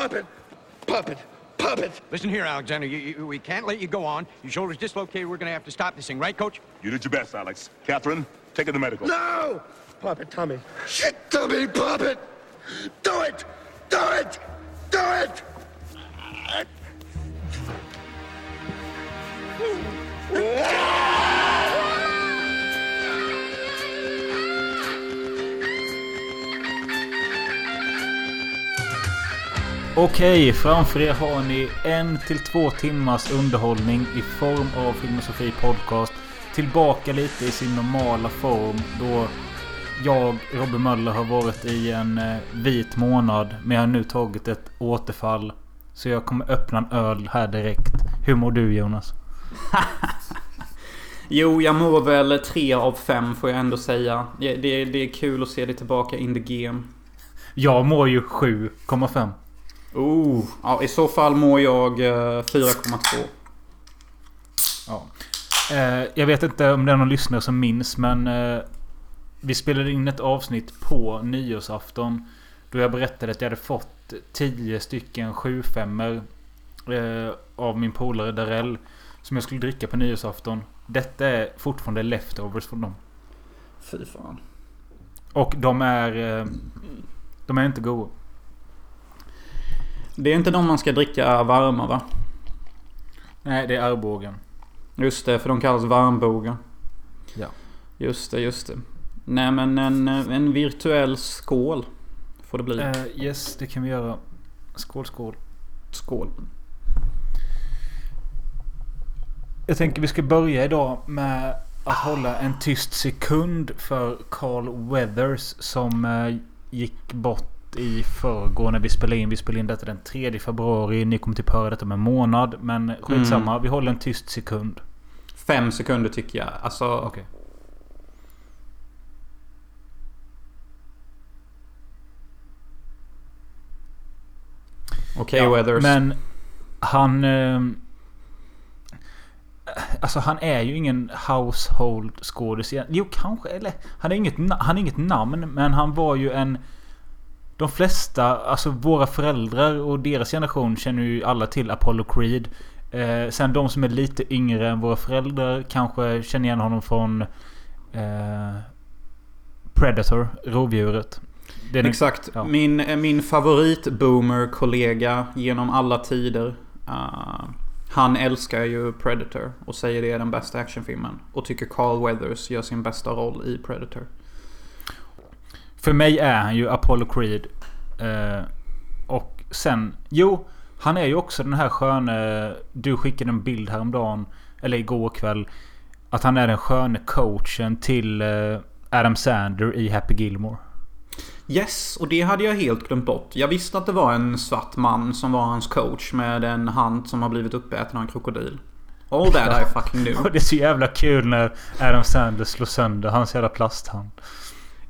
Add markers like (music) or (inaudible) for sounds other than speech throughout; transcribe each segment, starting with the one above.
Puppet! Puppet! Puppet! Listen here, Alexander. You, you, we can't let you go on. Your shoulder's dislocated. We're going to have to stop this thing, right, Coach? You did your best, Alex. Catherine, take her to medical. No! Puppet, Tommy. Shit, Tommy, Puppet! Do it! Do it! Do it! (laughs) Ah! Okej, framför er har ni en till två timmars underhållning i form av Filmosofi Podcast. Tillbaka lite i sin normala form då jag, Robin Möller, har varit i en eh, vit månad. Men jag har nu tagit ett återfall. Så jag kommer öppna en öl här direkt. Hur mår du Jonas? (laughs) Jo, jag mår väl tre av fem får jag ändå säga. Det, det, det är kul att se dig tillbaka in the game. Jag mår ju 7,5. Oh, ja, i så fall mår jag eh, 4,2. Ja. Eh, jag vet inte om det är någon lyssnare som minns men eh, Vi spelade in ett avsnitt på nyårsafton. Då jag berättade att jag hade fått 10 stycken 75 eh, Av min polare Darell. Som jag skulle dricka på nyårsafton. Detta är fortfarande leftovers från dem. Fy fan. Och de är... Eh, de är inte goda. Det är inte de man ska dricka varma va? Nej, det är Arbogen. Just det, för de kallas varmbogar. Ja. Just det, just det. Nej men en, en virtuell skål. Får det bli. Eh, yes, det kan vi göra. Skål, skål. Skål. Jag tänker vi ska börja idag med att hålla en tyst sekund för Carl Weathers som eh, gick bort i förrgår när vi spelade in. Vi spelade in detta den 3 februari. Ni kommer typ höra detta om en månad. Men skitsamma. Vi håller en tyst sekund. Fem sekunder tycker jag. Alltså... Okej. Okej Ja, Weathers. Men han... Eh, alltså han är ju ingen household skådis. Jo kanske. Eller han är, inget, han är inget namn. Men han var ju en... De flesta, alltså våra föräldrar och deras generation känner ju alla till Apollo Creed. Eh, sen de som är lite yngre än våra föräldrar kanske känner igen honom från... Eh, Predator, rovdjuret. Det är den- Exakt. ja. Min, eh, min favorit-boomer-kollega genom alla tider. eh, han älskar ju Predator och säger det är den bästa actionfilmen. Och tycker Carl Weathers gör sin bästa roll i Predator. För mig är han ju Apollo Creed. Eh, och sen... Jo, han är ju också den här sköne... Du skickade en bild häromdagen. Eller igår kväll. Att han är den sköne coachen till eh, Adam Sander i Happy Gilmore. Yes, och det hade jag helt glömt bort. Jag visste att det var en svart man som var hans coach med en hand som har blivit uppäten av en krokodil. All that I fucking knew. (laughs) Det är så jävla kul när Adam Sander slår sönder hans jävla plasthand.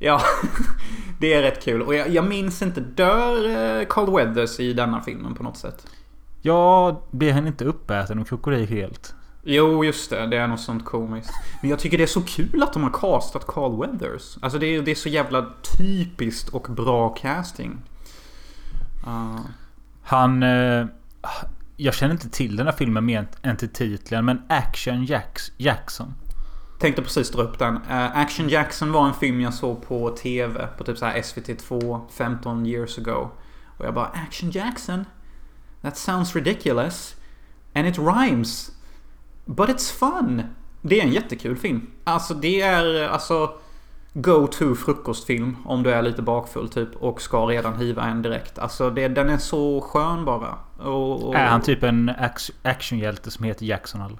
Ja, (laughs) det är rätt kul. Och jag, jag minns inte, dör eh, Carl Weathers i denna filmen på något sätt? Ja, blir han inte uppäten av krokodil helt? Jo, just det. Det är något sånt komiskt. Men jag tycker det är så kul att de har castat Carl Weathers. Alltså det är, det är så jävla typiskt och bra casting. Uh, Han... Eh, jag känner inte till den här filmen mer än till titeln. Men Action Jacks, Jackson. Tänkte precis dra upp den. Eh, Action Jackson var en film jag såg på TV på typ så här SVT2 15 years ago. Och jag bara Action Jackson? That sounds ridiculous. And it rhymes. But it's fun. Det är en jättekul film. Alltså det är alltså Go-to frukostfilm om du är lite bakfull typ och ska redan hiva en direkt. Alltså det, den är så skön bara. Och, och, Är han typ en actionhjälte som heter Jackson eller?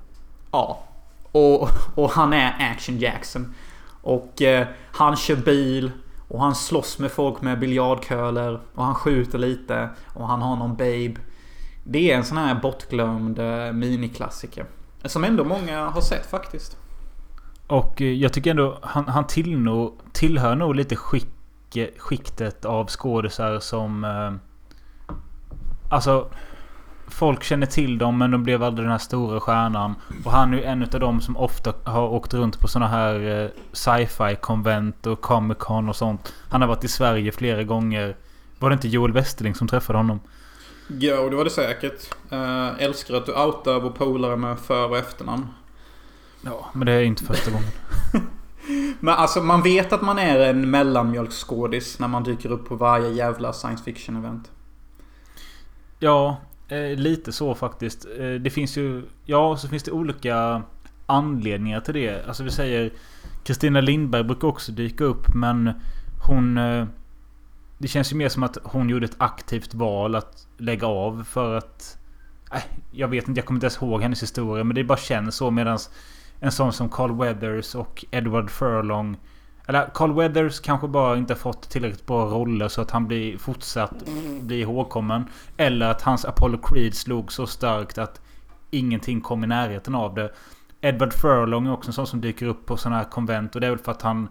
Ja. Och, och han är Action Jackson. Och eh, han kör bil. Och han slåss med folk med biljardköler. Och han skjuter lite. Och han har någon babe. Det är en sån här bortglömd eh, miniklassiker. Som ändå många har sett faktiskt. Och eh, jag tycker ändå han, han till tillhör nog lite skick, eh, skiktet av skådisar som... Eh, alltså... Folk känner till dem men de blev aldrig den här stora stjärnan. Och han är ju en av dem som ofta har åkt runt på såna här eh, sci-fi konvent och Comic Con och sånt. Han har varit i Sverige flera gånger. Var det inte Joel Westerling som träffade honom? Ja, och det var det säkert. Uh, älskar att du outar vår polare med för och efternamn. Ja, men det är inte första gången. (laughs) (laughs) Men alltså man vet att man är en mellanmjölksskådis när man dyker upp på varje jävla science fiction event. Ja, eh, lite så faktiskt. Eh, det finns ju... Ja, så finns det olika anledningar till det. Alltså vi säger... Kristina Lindberg brukar också dyka upp men hon... Eh, det känns ju mer som att hon gjorde ett aktivt val att lägga av för att... Äh, jag vet inte, jag kommer inte ens ihåg hennes historia men det bara känns så medans en sån som Carl Weathers och Edward Furlong. Eller Carl Weathers kanske bara inte fått tillräckligt bra roller så att han blir fortsatt bli ihågkommen. Eller att hans Apollo Creed slog så starkt att ingenting kom i närheten av det. Edward Furlong är också en sån som dyker upp på sådana här konvent och det är väl för att han...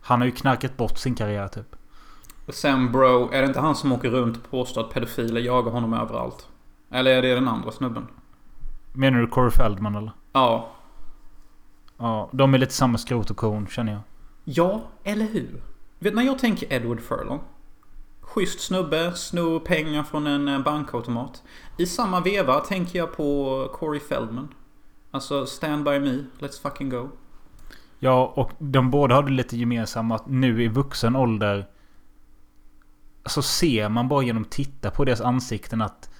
Han har ju knarkat bort sin karriär typ. Sen bro, är det inte han som åker runt och påstår att pedofiler jagar honom överallt? Eller är det den andra snubben? Menar du Corey Feldman eller? Ja. Ja, de är lite samma skrot och korn känner jag. Ja, eller hur? Vet när jag tänker Edward Furlong. Schysst snubbe, snor pengar från en eh, bankautomat. I samma veva tänker jag på Corey Feldman. Alltså, stand by me, let's fucking go. Ja, och de båda hade lite gemensamt att nu i vuxen ålder så ser man bara genom att titta på deras ansikten att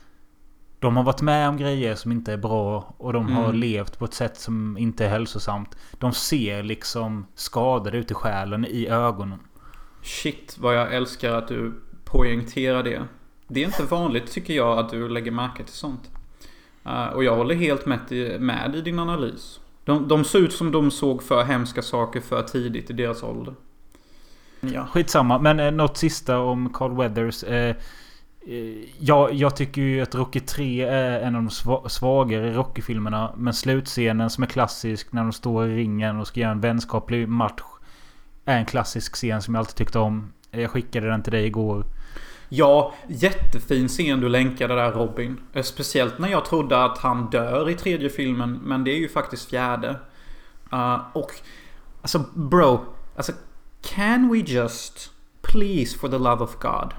de har varit med om grejer som inte är bra och de har Mm. levt på ett sätt som inte är hälsosamt. De ser liksom skadade ut i själen, i ögonen. Shit vad jag älskar att du poängterar det. Det är inte vanligt tycker jag att du lägger märke till sånt. Eh, och jag håller helt med, i- med i din analys. De, de såg ut som de såg för hemska saker för tidigt i deras ålder. Ja. Skitsamma, men eh, något sista om Carl Weathers. Eh, Eh, jag, ja, jag tycker ju att Rocky 3 är en av de svagare Rocky-filmerna. Men slutscenen som är klassisk när de står i ringen och ska göra en vänskaplig match. Är en klassisk scen som jag alltid tyckte om. Jag skickade den till dig igår. Ja, jättefin scen du länkade där Robin. Eh, speciellt när jag trodde att han dör i tredje filmen. Men det är ju faktiskt fjärde. Uh, och alltså bro. Alltså can we just please for the love of God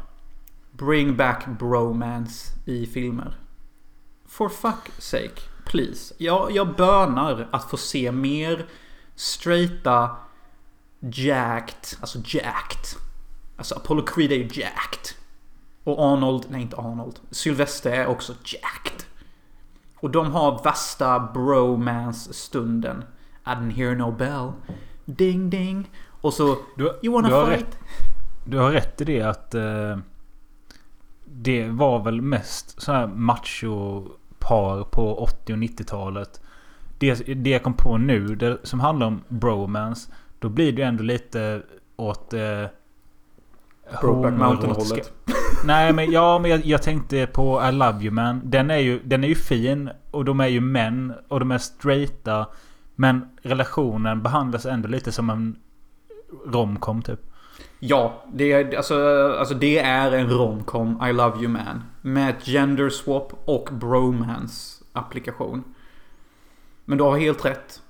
bring back bromance i filmer? For fuck sake. Please. Jag, jag bönar att få se mer straighta jacked. Alltså jacked. Alltså Apollo Creed är ju jacked. Och Arnold, nej inte Arnold. Sylvester är också jacked. Och de har värsta bromance-stunden. I didn't hear no bell. Ding ding. Och så... Du, You wanna du har fight? Rätt, du har rätt i det att... Eh, det var väl mest så här macho-par på 80 och 90-talet. Det, det jag kom på nu, det som handlar om bromance. Då blir det ju ändå lite åt... Eh, Brokeback Mountain-hållet. (laughs) Nej men ja, men jag, jag tänkte på I Love You Man. Den är, ju, den är ju fin. Och de är ju män. Och de är straighta. Men relationen behandlas ändå lite som en romcom typ. Ja, det är, alltså, alltså det är en romcom I Love You Man. Med ett gender swap och bromance applikation. Men du har helt rätt.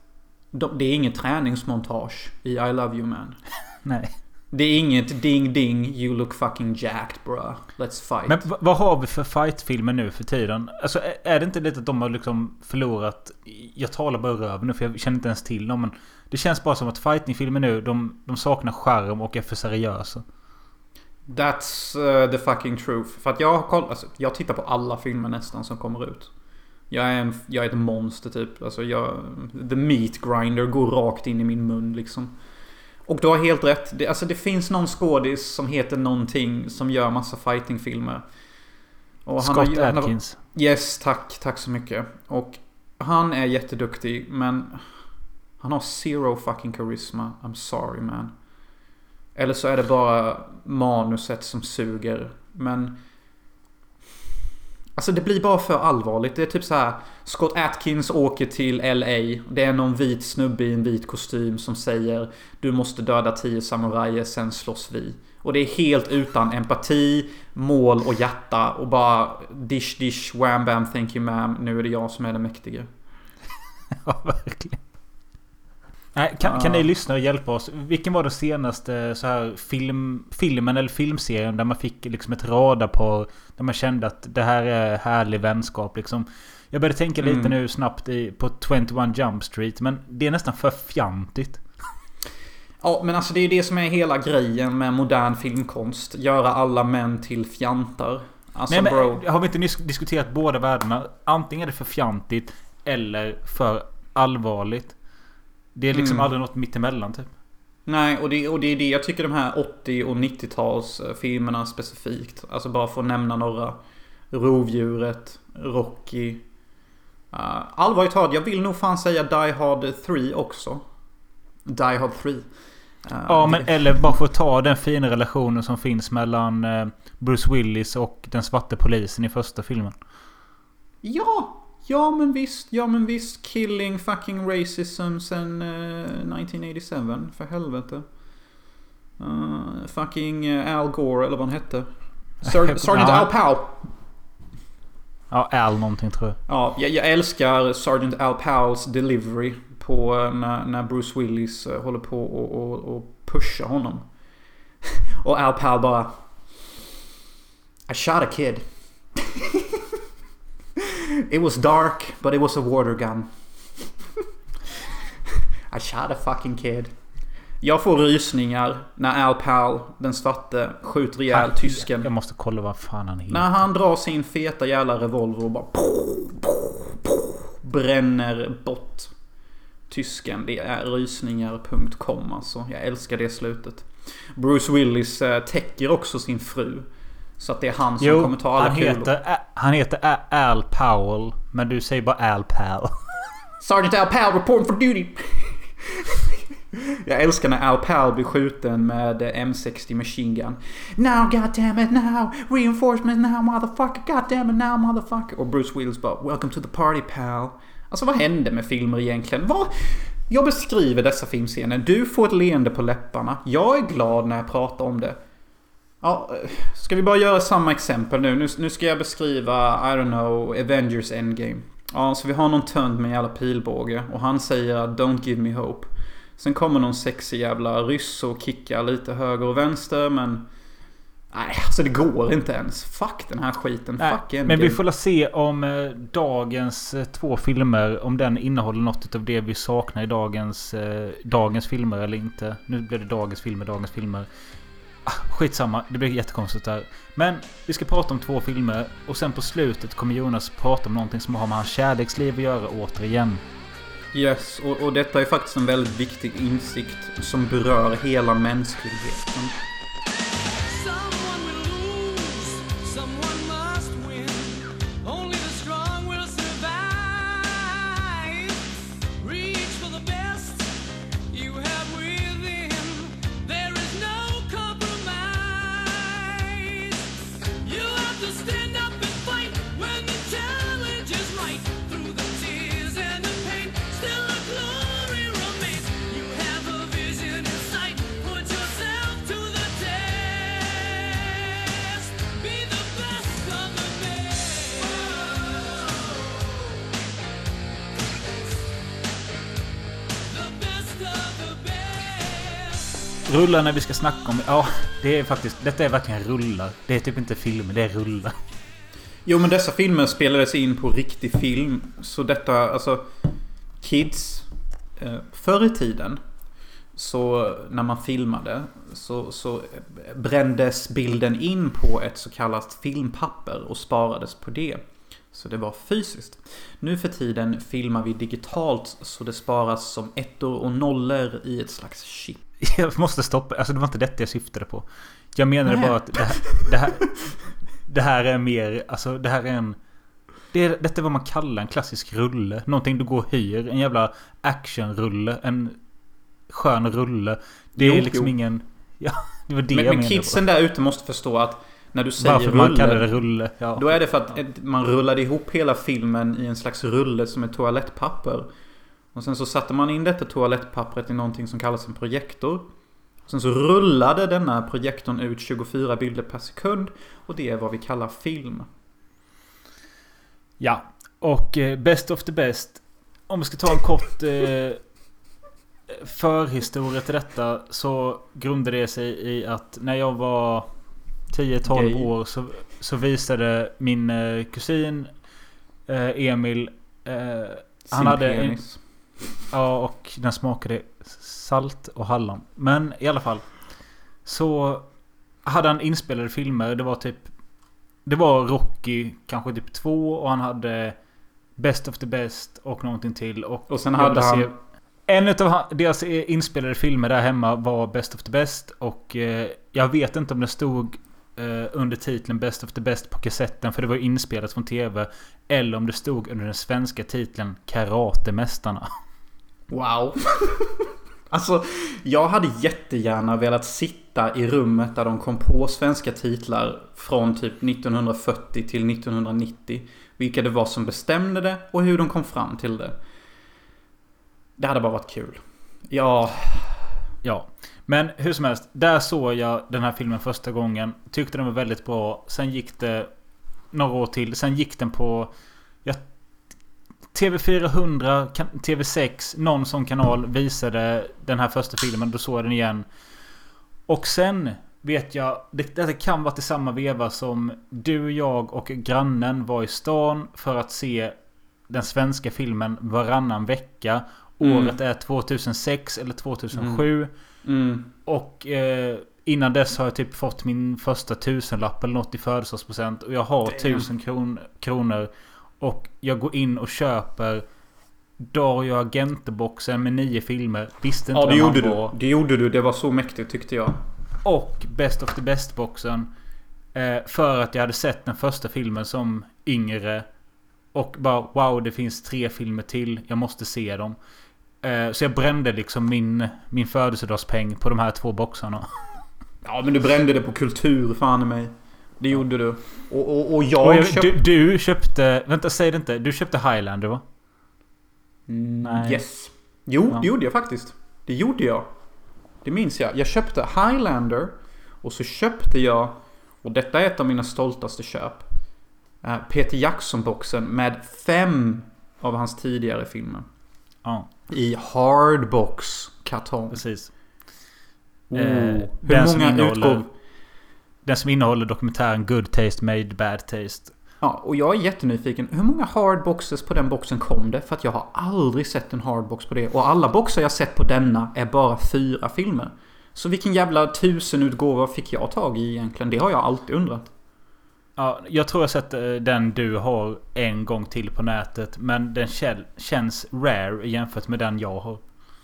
De- Det är inget träningsmontage i I Love You Man. (laughs) Nej. Det är inget ding ding you look fucking jacked bruh. Let's fight. Men vad har vi för fightfilmer nu för tiden? Alltså är- är det inte lite att de har liksom förlorat... Jag talar bara röv nu för jag känner inte ens till dem men... Det känns bara som att fightingfilmer nu, de, de saknar charm och är för seriösa. That's uh, the fucking truth. För att jag har kollat, alltså, jag tittar på alla filmer nästan som kommer ut. Jag är, en, jag är ett monster typ. Alltså jag, the meat grinder går rakt in i min mun liksom. Och du har helt rätt. Det, alltså det finns någon skådis som heter någonting som gör massa fightingfilmer. Och Scott har- han har-. Yes, tack. Tack så mycket. Och han är jätteduktig, men han har zero fucking charisma. I'm sorry man. Eller så är det bara manuset som suger. Men... Alltså det blir bara för allvarligt. Det är typ så här. Scott Atkins åker till LA. Det är någon vit snubbe i en vit kostym som säger Du måste döda tio samurajer, sen slåss vi. Och det är helt utan empati, mål och hjärta. Och bara dish dish wham bam thank you ma'am. Nu är det jag som är den mäktige. (laughs) Ja, verkligen. Nej, kan, kan ni lyssnare hjälpa oss? Vilken var den senaste så här film, filmen eller filmserien där man fick liksom ett radarpar? Där man kände att det här är härlig vänskap liksom. Jag började tänka lite Mm. nu snabbt i, på 21 Jump Street. Men det är nästan för fjantigt. Ja, men alltså det är det som är hela grejen med modern filmkonst. Göra alla män till fjantar. Alltså men, bro. men, har vi inte nyss diskuterat båda världarna? Antingen är det för fjantigt eller för allvarligt. Det är liksom Mm. aldrig något mittemellan typ. Nej, och det, och det är det jag tycker de här 80 och 90-tals eh, specifikt. Alltså bara för att nämna några. Rovdjuret, Rocky. Uh, allvarligt talat, jag vill nog fan säga Die Hard 3 också. Die Hard 3. Uh, Ja, men eller bara för att ta den fina relationen som finns mellan eh, Bruce Willis och den svarte polisen i första filmen. Ja! Ja men visst, ja men visst. Killing fucking racism sen eh, 1987. För helvete. Uh, fucking eh, Al Gore eller vad han hette. Ser- (laughs) Sergeant. Al Powell. Ja, Al någonting tror jag. Ja, jag, jag älskar Sergeant Al Powells delivery på när, när Bruce Willis håller på och, och, och pushar honom. (laughs) Och Al Powell bara... I shot a kid. (laughs) it was dark, but it was a water gun. I shot a fucking kid. Jag får rysningar när Al Powell, den svarte, skjuter ihjäl Han- tysken. Jag måste kolla vad fan han heter. När han drar sin feta jävla revolver och bara bränner bort tysken. Det är rysningar.com alltså. Jag älskar det slutet. Bruce Willis eh, täcker också sin fru. Så att det är han som Jo, kommer ta alla han kulor. heter, han heter Al Powell. Men du säger bara Al Pal. (laughs) Sergeant Al Powell reporting for duty. (laughs) Jag älskar när Al Powell blir skjuten med eh, M60 machine gun. Now goddammit now! Reinforcement now motherfucker! Goddammit now motherfucker! Och Bruce Willis bara Welcome to the party pal. Alltså vad hände med filmer egentligen? Vad? Jag beskriver dessa filmscener. Du får ett leende på läpparna. Jag är glad när jag pratar om det. Ja, ska vi bara göra samma exempel nu? Nu, nu ska jag beskriva, I don't know, Avengers Endgame. Ja, så vi har någon tönt med en jävla pilbåge och han säger Don't give me hope. Sen kommer någon sexig jävla ryss och kickar lite höger och vänster men... Nej, alltså det går inte ens. Fuck den här skiten. Nej, Fuck Endgame. men vi får la se om eh, dagens eh, två filmer, om den innehåller något av det vi saknar i dagens, eh, dagens filmer eller inte. Nu blir det dagens filmer, dagens filmer. Ah, skitsamma, det blir jättekonstigt där. Men vi ska prata om två filmer och sen på slutet kommer Jonas prata om någonting som har med hans kärleksliv att göra återigen. Yes, och, och detta är faktiskt en väldigt viktig insikt som berör hela mänskligheten. Rullar när vi ska snacka om... Ja, det är faktiskt... Detta är verkligen rullar. Det är typ inte filmer, det är rullar. Jo men dessa filmer spelades in på riktig film. Så detta, alltså... Kids. Eh, förr i tiden. Så när man filmade. Så, så brändes bilden in på ett så kallat filmpapper och sparades på det. Så det var fysiskt. Nu för tiden filmar vi digitalt så det sparas som ettor och nollor i ett slags chip. (laughs) Jag måste stoppa. Alltså det var inte detta jag syftade på. Jag menade Nej. bara att det här, det här... Det här är mer... Alltså det här är en... Det är, detta är vad man kallar en klassisk rulle. Någonting du går och hyr. En jävla actionrulle. En skön rulle. Det är Jo, liksom jo. ingen... (laughs) Ja, det var det Men, jag men menade. kidsen där ute måste förstå att när du säger Varför man rulle. kallar det rulle. Ja. Då är det för att man rullade ihop hela filmen i en slags rulle som är toalettpapper. Och sen så satte man in detta toalettpappret i någonting som kallas en projektor. Sen så rullade denna projektorn ut 24 bilder per sekund. Och det är vad vi kallar film. Ja. Och eh, Best of the Best. Om vi ska ta en kort... Eh, förhistoria till detta så grundade det sig i att när jag var 10-12 Gay. år så, så visade min eh, kusin eh, Emil eh, han Sin hade en, penis. Ja, och den smakade salt och hallon. Men i alla fall. Så hade han inspelade filmer. Det var typ... Det var Rocky kanske typ två och han hade Best of the Best och någonting till. Och, Och sen hade han- se- En han- deras inspelade filmer där hemma var Best of the Best. Och eh, jag vet inte om det stod eh, under titeln Best of the Best på kassetten. För det var inspelat från TV. Eller om det stod under den svenska titeln Karatemästarna. (laughs) Wow. alltså, jag hade jättegärna velat sitta i rummet där de kom på svenska titlar från typ 1940 till 1990. Vilka det var som bestämde det och hur de kom fram till det. Det hade bara varit kul. Ja, Ja. Men hur som helst. Där såg jag den här filmen första gången. Tyckte den var väldigt bra. Sen gick det några år till. Sen gick den på... Ja, TV400, kan- TV6, någon sån kanal visade den här första filmen. Då såg jag den igen. Och sen vet jag... Det, detta kan vara till samma veva som du, jag och grannen var i stan för att se den svenska filmen varannan vecka. Mm. Året är 2006 eller 2007. mm, Och eh, innan dess har jag typ fått min första tusenlapp eller något i födelsedagspresent. Och jag har tusen kron, kronor. Och jag går in och köper Dario Agente-boxen med nio filmer. Visste inte ja det gjorde du. var. Det gjorde du. Det var så mäktigt tyckte jag. Och Best of the Best-boxen. Eh, för att jag hade sett den första filmen som yngre. Och bara wow, det finns tre filmer till. Jag måste se dem. Eh, så jag brände liksom min, min födelsedagspeng på de här två boxarna. (laughs) Ja men du brände det på kultur fan i mig. Det gjorde du. Och, och, och jag, Och jag, köpte... du, du köpte... Vänta, säg det inte. Du köpte Highlander va? Mm, Nej. Yes. Jo, Ja. det gjorde jag faktiskt. Det gjorde jag. Det minns jag. Jag köpte Highlander. Och så köpte jag, och detta är ett av mina stoltaste köp. eh, Peter Jackson-boxen med fem av hans tidigare filmer. Ja, I hardbox-kartong. precis. Oh. Eh, Hur många innehåller- utgåv... Den som innehåller dokumentären Good Taste Made Bad Taste. Ja, och jag är jättenyfiken. Hur många hardboxes på den boxen kom det? För att jag har aldrig sett en hardbox på det. Och alla boxar jag sett på denna är bara fyra filmer. Så vilken jävla tusenutgåva fick jag tag i egentligen? Det har jag alltid undrat. Ja, jag tror jag sett eh, den du har en gång till på nätet. Men den känns rare jämfört med den jag har.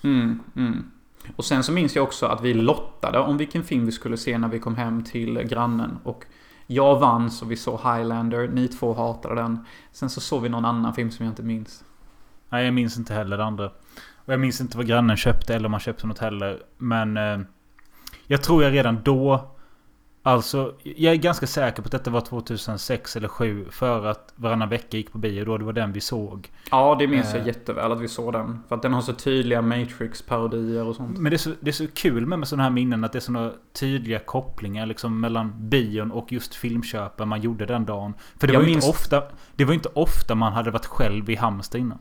Mm, mm. Och sen så minns jag också att vi lottade om vilken film vi skulle se när vi kom hem till grannen. Och jag vann så vi såg Highlander, ni två hatade den. Sen så såg vi någon annan film som jag inte minns. Nej, jag minns inte heller det andra. Och jag minns inte vad grannen köpte eller om han köpte något heller. Men... Eh, jag tror jag redan då... Alltså, jag är ganska säker på att detta var 2006 eller 2007 För att varannan vecka gick på bio då. Det var den vi såg. Ja, det minns jag Eh. jätteväl att vi såg den. För att den har så tydliga Matrix-parodier och sånt. Men det är, så, det är så kul med, med sådana här minnen att det är sådana tydliga kopplingar liksom mellan bion och just filmköpen man gjorde den dagen. För det Jag var ju minns- inte ofta Det var inte ofta man hade varit själv i Halmstad innan.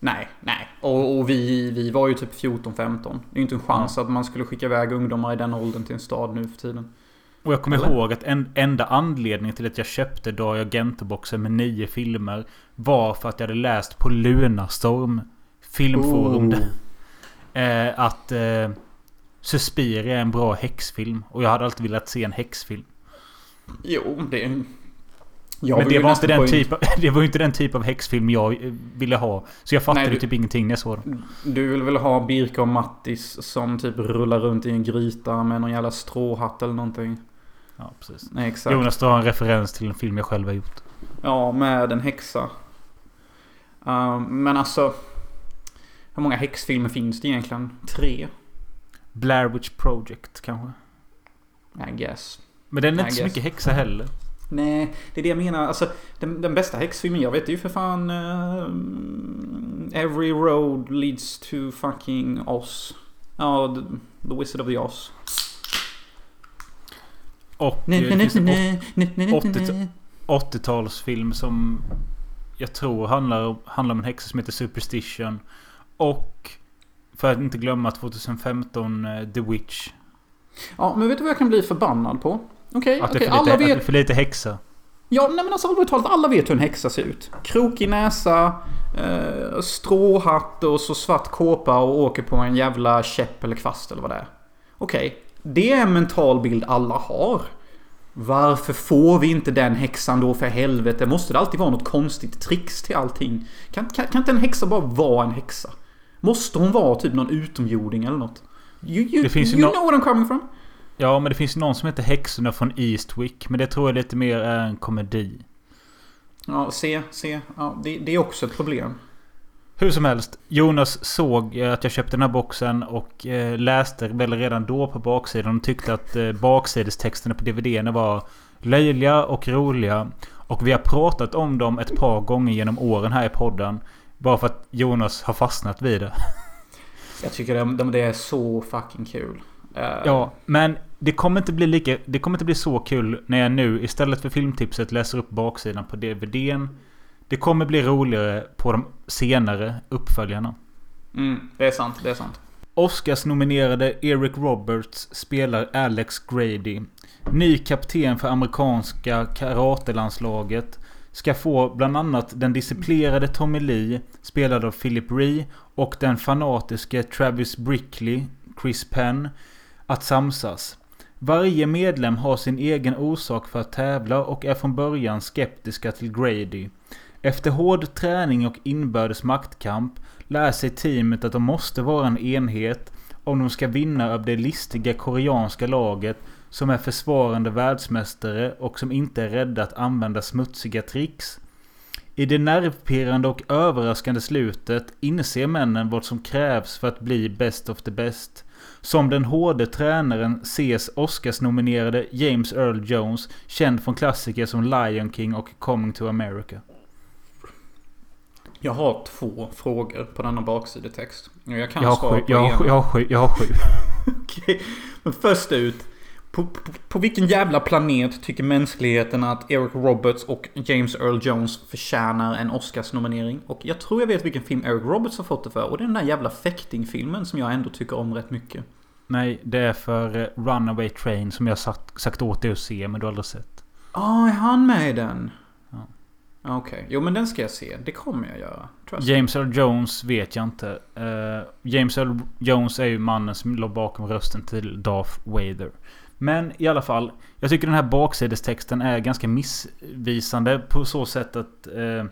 Nej, nej. Och, och vi, vi var ju typ 14-15. Det är ju inte en chans att man skulle skicka iväg ungdomar i den åldern till en stad nu för tiden. Och jag kommer Eller? ihåg att en, enda anledningen till att jag köpte Dario Agente-boxen med nio filmer var för att jag hade läst på Lunarstorm filmforum Oh. eh, att eh, Suspiria är en bra häxfilm. Och jag hade alltid velat se en häxfilm. Jo, det är... Jag Men vill det var, inte den typ av, (laughs) det var inte den typ av häxfilm jag eh, ville ha. Så jag fattade Nej, du- typ ingenting när jag såg den. Du vill väl ha Birka och Mattis som typ rullar runt i en gryta med någon jävla stråhatt eller någonting? Ja, precis. Nej, exakt. Jonas drar en referens till en film jag själv har gjort. Ja, med en häxa. Um, men alltså... Hur många häxfilmer finns det egentligen? Tre? Blair Witch Project kanske. I guess. Men den är I inte så guess. mycket häxa heller. Nej, det är det jag menar. Alltså, den, den bästa häxfilmen jag vet är ju för fan... eh, Every road leads to fucking Oz. Ja, the, the Wizard of the Oz. Och eh, det finns en nej, nej, nej, nej, nej. 80-talsfilm som jag tror handlar, om- handlar om en häxa som heter Superstition. Och för att inte glömma 2015 eh, The Witch. Ja, men vet du vad jag kan bli förbannad på? Okej, Att är för alla lite, att det är vet... för lite häxa. Ja, nej men alltså allvarligt talat, alla vet hur en häxa ser ut. Krokig näsa, eh, stråhatt och så svart kåpa och åker på en jävla käpp eller kvast eller vad det är. Okej, det är en mental bild alla har. Varför får vi inte den häxan då för helvete? Måste det alltid vara något konstigt tricks till allting? Kan, kan, kan inte en häxa bara vara en häxa? Måste hon vara typ någon utomjording eller något? You, you, Det finns you nå- know what I'm coming from? Ja, men det finns någon som heter Häxorna från Eastwick. Men det tror jag lite mer är en komedi. Ja, se, se. Ja, det, det är också ett problem. Hur som helst. Jonas såg eh, att jag köpte den här boxen och eh, läste väl redan då på baksidan och tyckte att eh, baksidestexterna på DVDn var löjliga och roliga. Och vi har pratat om dem ett par gånger genom åren här i podden. Bara för att Jonas har fastnat vid det. (laughs) Jag tycker det, det är så fucking kul. Ja, men det kommer inte bli lika... Det kommer inte bli så kul när jag nu istället för filmtipset läser upp baksidan på DVDn. Det kommer bli roligare på de senare uppföljarna. Mm, det är sant, det är sant. Oscars-nominerade Eric Roberts spelar Alex Grady. Ny kapten för amerikanska karatelandslaget. Ska få bland annat den disciplinerade Tommy Lee, spelad av Philip Ree, och den fanatiske Travis Brickley, Chris Penn, att samsas. Varje medlem har sin egen orsak för att tävla och är från början skeptiska till Grady. Efter hård träning och inbördes maktkamp lär sig teamet att de måste vara en enhet om de ska vinna över det listiga koreanska laget som är försvarande världsmästare och som inte är rädda att använda smutsiga tricks. I det nervpirrande och överraskande slutet inser männen vad som krävs för att bli best of the best. Som den hårde tränaren ses Oscars-nominerade James Earl Jones, känd från klassiker som Lion King och Coming to America. Jag har två frågor på denna baksidetext. Jag kan Jag har svara sju, på jag har, jag har sju, jag har sju. (laughs) Okej, Men först ut. På, på, på vilken jävla planet tycker mänskligheten att Eric Roberts och James Earl Jones förtjänar en Oscars-nominering? Och jag tror jag vet vilken film Eric Roberts har fått det för. Och det är den där jävla fäktingfilmen som jag ändå tycker om rätt mycket. Nej, det är för eh, Runaway Train som jag sagt, sagt åt dig att se, men du har aldrig sett. Ah, är han med i den? Okej, jo men den ska jag se. Det kommer jag göra. Me. James Earl Jones vet jag inte. Eh, James Earl Jones är ju mannen som låg bakom rösten till Darth Vader. Men i alla fall. Jag tycker den här baksidestexten är ganska missvisande på så sätt att... Eh,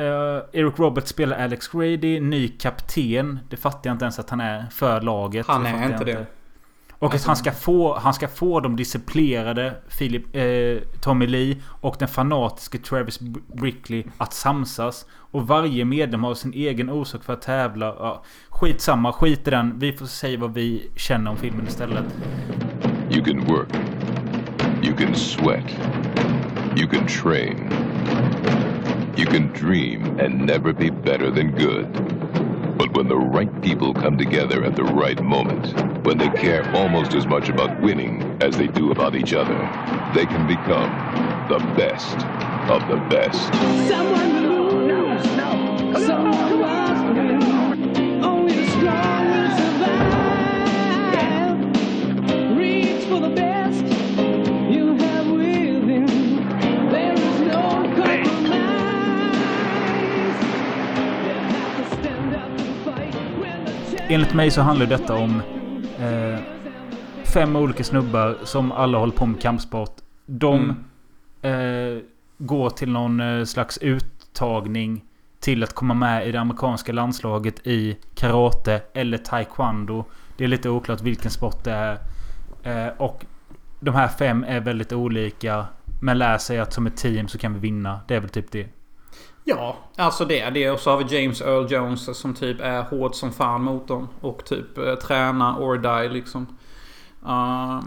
eh, Eric Roberts spelar Alex Grady, ny kapten. Det fattar jag inte ens att han är för laget. Han är jag inte det. Och Alltså- att han ska, få, han ska få de disciplinerade Philip, eh, Tommy Lee och den fanatiske Travis Br- Brickley att samsas. Och varje medlem har sin egen orsak för att tävla. Ja, skitsamma, skit i den. Vi får säga vad vi känner om filmen istället. You can work. You can sweat. You can train. You can dream and never be better than good. But when the right people come together at the right moment, when they care almost as much about winning as they do about each other, they can become the best of the best. Someone to lose. Someone who Enligt mig så handlar detta om eh, fem olika snubbar som alla håller på med kampsport. De eh, går till någon eh, slags uttagning till att komma med i det amerikanska landslaget i karate eller taekwondo. Det är lite oklart vilken sport det är. Eh, och de här fem är väldigt olika. Men lär sig att som ett team så kan vi vinna. Det är väl typ det. Ja, alltså det det. Och så har vi James Earl Jones som typ är hård som fan mot dem. Och typ eh, träna or die liksom. Uh,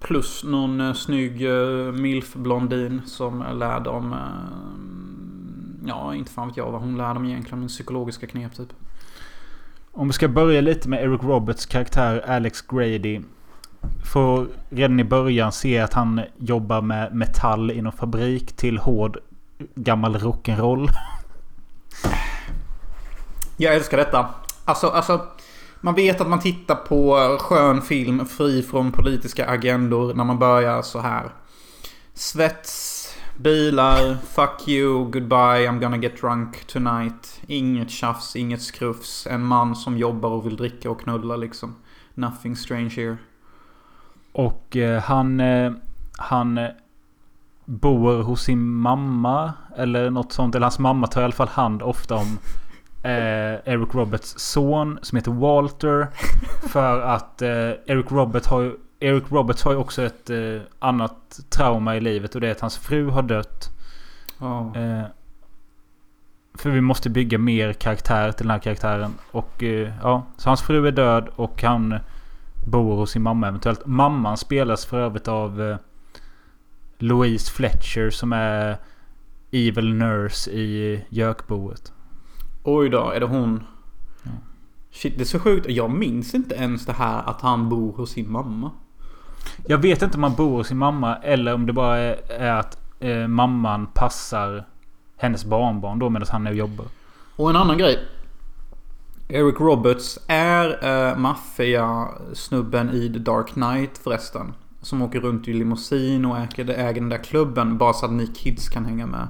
plus någon uh, snygg uh, milf-blondin som lär dem... Uh, ja, inte fan vet jag vad hon lär dem egentligen. Men psykologiska knep typ. Om vi ska börja lite med Eric Roberts karaktär Alex Grady. Får redan i början se att han jobbar med metall i någon fabrik till hård gammal rock'n'roll. Jag älskar detta. Alltså, alltså... Man vet att man tittar på skön film fri från politiska agendor när man börjar så här. Svets, bilar, fuck you, goodbye, I'm gonna get drunk tonight. Inget tjafs, inget skrufs. En man som jobbar och vill dricka och knulla liksom. Nothing strange here. Och eh, han... Eh, han eh, bor hos sin mamma. Eller något sånt. Eller hans mamma tar i alla fall hand ofta om eh, Eric Roberts son. Som heter Walter. För att eh, Eric, Robert har ju, Eric Roberts har ju också ett eh, annat trauma i livet. Och det är att hans fru har dött. Eh, för vi måste bygga mer karaktär till den här karaktären. Och eh, ja, så hans fru är död och han bor hos sin mamma eventuellt. Mamman spelas för övrigt av eh, Louise Fletcher som är Evil Nurse i Gökboet. Oj då, är det hon? Shit, det är så sjukt. Jag minns inte ens det här att han bor hos sin mamma. Jag vet inte om han bor hos sin mamma eller om det bara är, att eh, mamman passar hennes barnbarn då medan han och jobbar. Och en annan grej. Eric Roberts är äh, maffia-snubben i The Dark Knight förresten. Som åker runt i limousin och äger, äger den där klubben bara så att ni kids kan hänga med.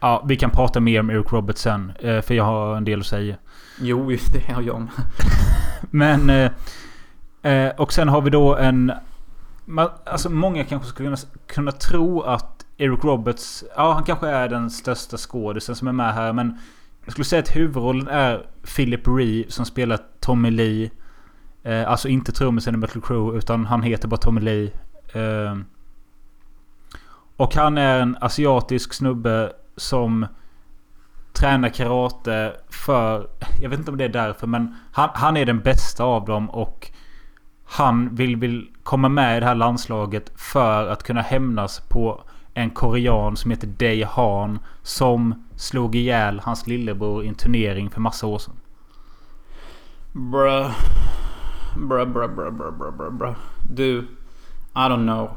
Ja, vi kan prata mer om Eric Roberts sen. Eh, för jag har en del att säga. Jo, (laughs) det har jag med. (laughs) Men... Eh, eh, och sen har vi då en... Alltså många kanske skulle kunna, kunna tro att Eric Roberts... Ja, han kanske är den största skådisen som är med här. Men jag skulle säga att huvudrollen är Philip Ree som spelar Tommy Lee. Eh, alltså inte trummisen i metal crew utan han heter bara Tommy Lee. Eh, och han är en asiatisk snubbe som tränar karate för... Jag vet inte om det är därför men han, han är den bästa av dem och han vill, vill komma med i det här landslaget för att kunna hämnas på en korean som heter Dae Han som slog ihjäl hans lillebror i en turnering för massa år sedan. Bruh. Bra, bra, bra, bra, bra, bra, bra. Du. I don't know.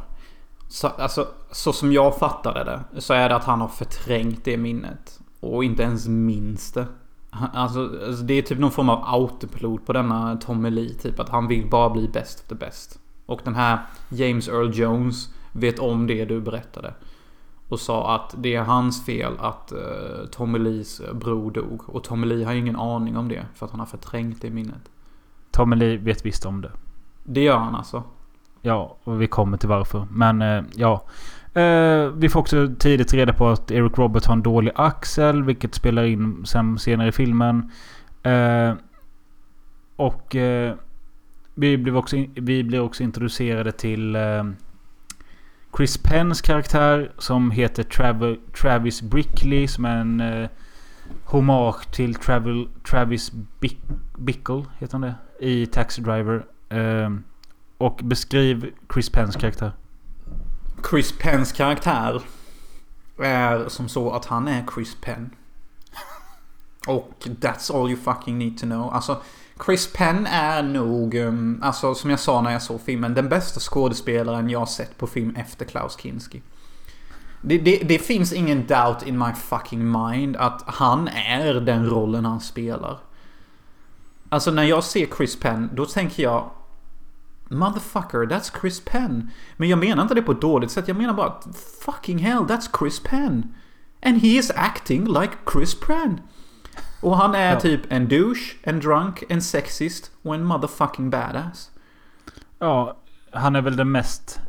Så, alltså, så som jag fattade det så är det att han har förträngt det minnet. Och inte ens minns det. Alltså, alltså det är typ någon form av autopilot på denna Tommy Lee. Typ att han vill bara bli bäst efter bäst. Och den här James Earl Jones vet om det du berättade. Och sa att det är hans fel att uh, Tommy Lees bror dog. Och Tommy Lee har ingen aning om det. För att han har förträngt det minnet. Tommy vet visst om det. Det gör han alltså. Ja, och vi kommer till varför. Men eh, ja. Eh, vi får också tidigt reda på att Eric Roberts har en dålig axel. Vilket spelar in sen senare i filmen. Eh, och eh, vi, blir också, in- vi blir också introducerade till eh, Chris Penns karaktär. Som heter Trav- Travis Brickley. Som är en eh, hommage till Travel, Travis Bick, Bickle. Heter han det? I Taxi Driver. Eh, och beskriv Chris Penns karaktär. Chris Penns karaktär är som så att han är Chris Penn. Och that's all you fucking need to know. Alltså, Chris Penn är nog, um, alltså som jag sa när jag såg filmen, den bästa skådespelaren jag har sett på film efter Klaus Kinski. Det, det, det finns ingen doubt in my fucking mind att han är den rollen han spelar. Alltså när jag ser Chris Penn, då tänker jag Motherfucker, that's Chris Penn. Men jag menar inte det på ett dåligt sätt. Jag menar bara fucking hell, that's Chris Penn. And he is acting like Chris Penn. Och han är Ja. typ en douche, en drunk, en sexist och en motherfucking badass. Ja, han är väl den mest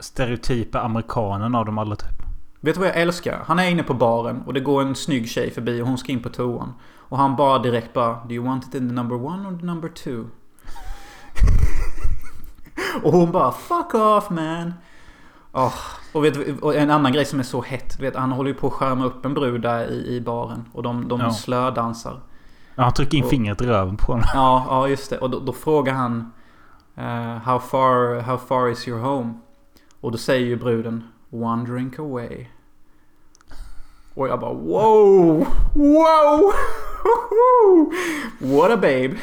stereotypa amerikanen av dem alla typ. Vet du vad jag älskar? Han är inne på baren och det går en snygg tjej förbi och hon ska in på toan. Och han bara direkt bara Do you want it in the number one or the number two? (laughs) och hon bara Fuck off man! Åh, och, vet, och en annan grej som är så hett. Du vet, han håller ju på att skärma upp en brud där i, i baren. Och de, de Ja. slödansar. Ja, han trycker in Och- fingret i röven på honom. Ja, ja just det. Och då, då frågar han eh, how, far, how far is your home? Och då säger ju bruden One drink away. Och jag bara wow! Wow! What a babe! (laughs)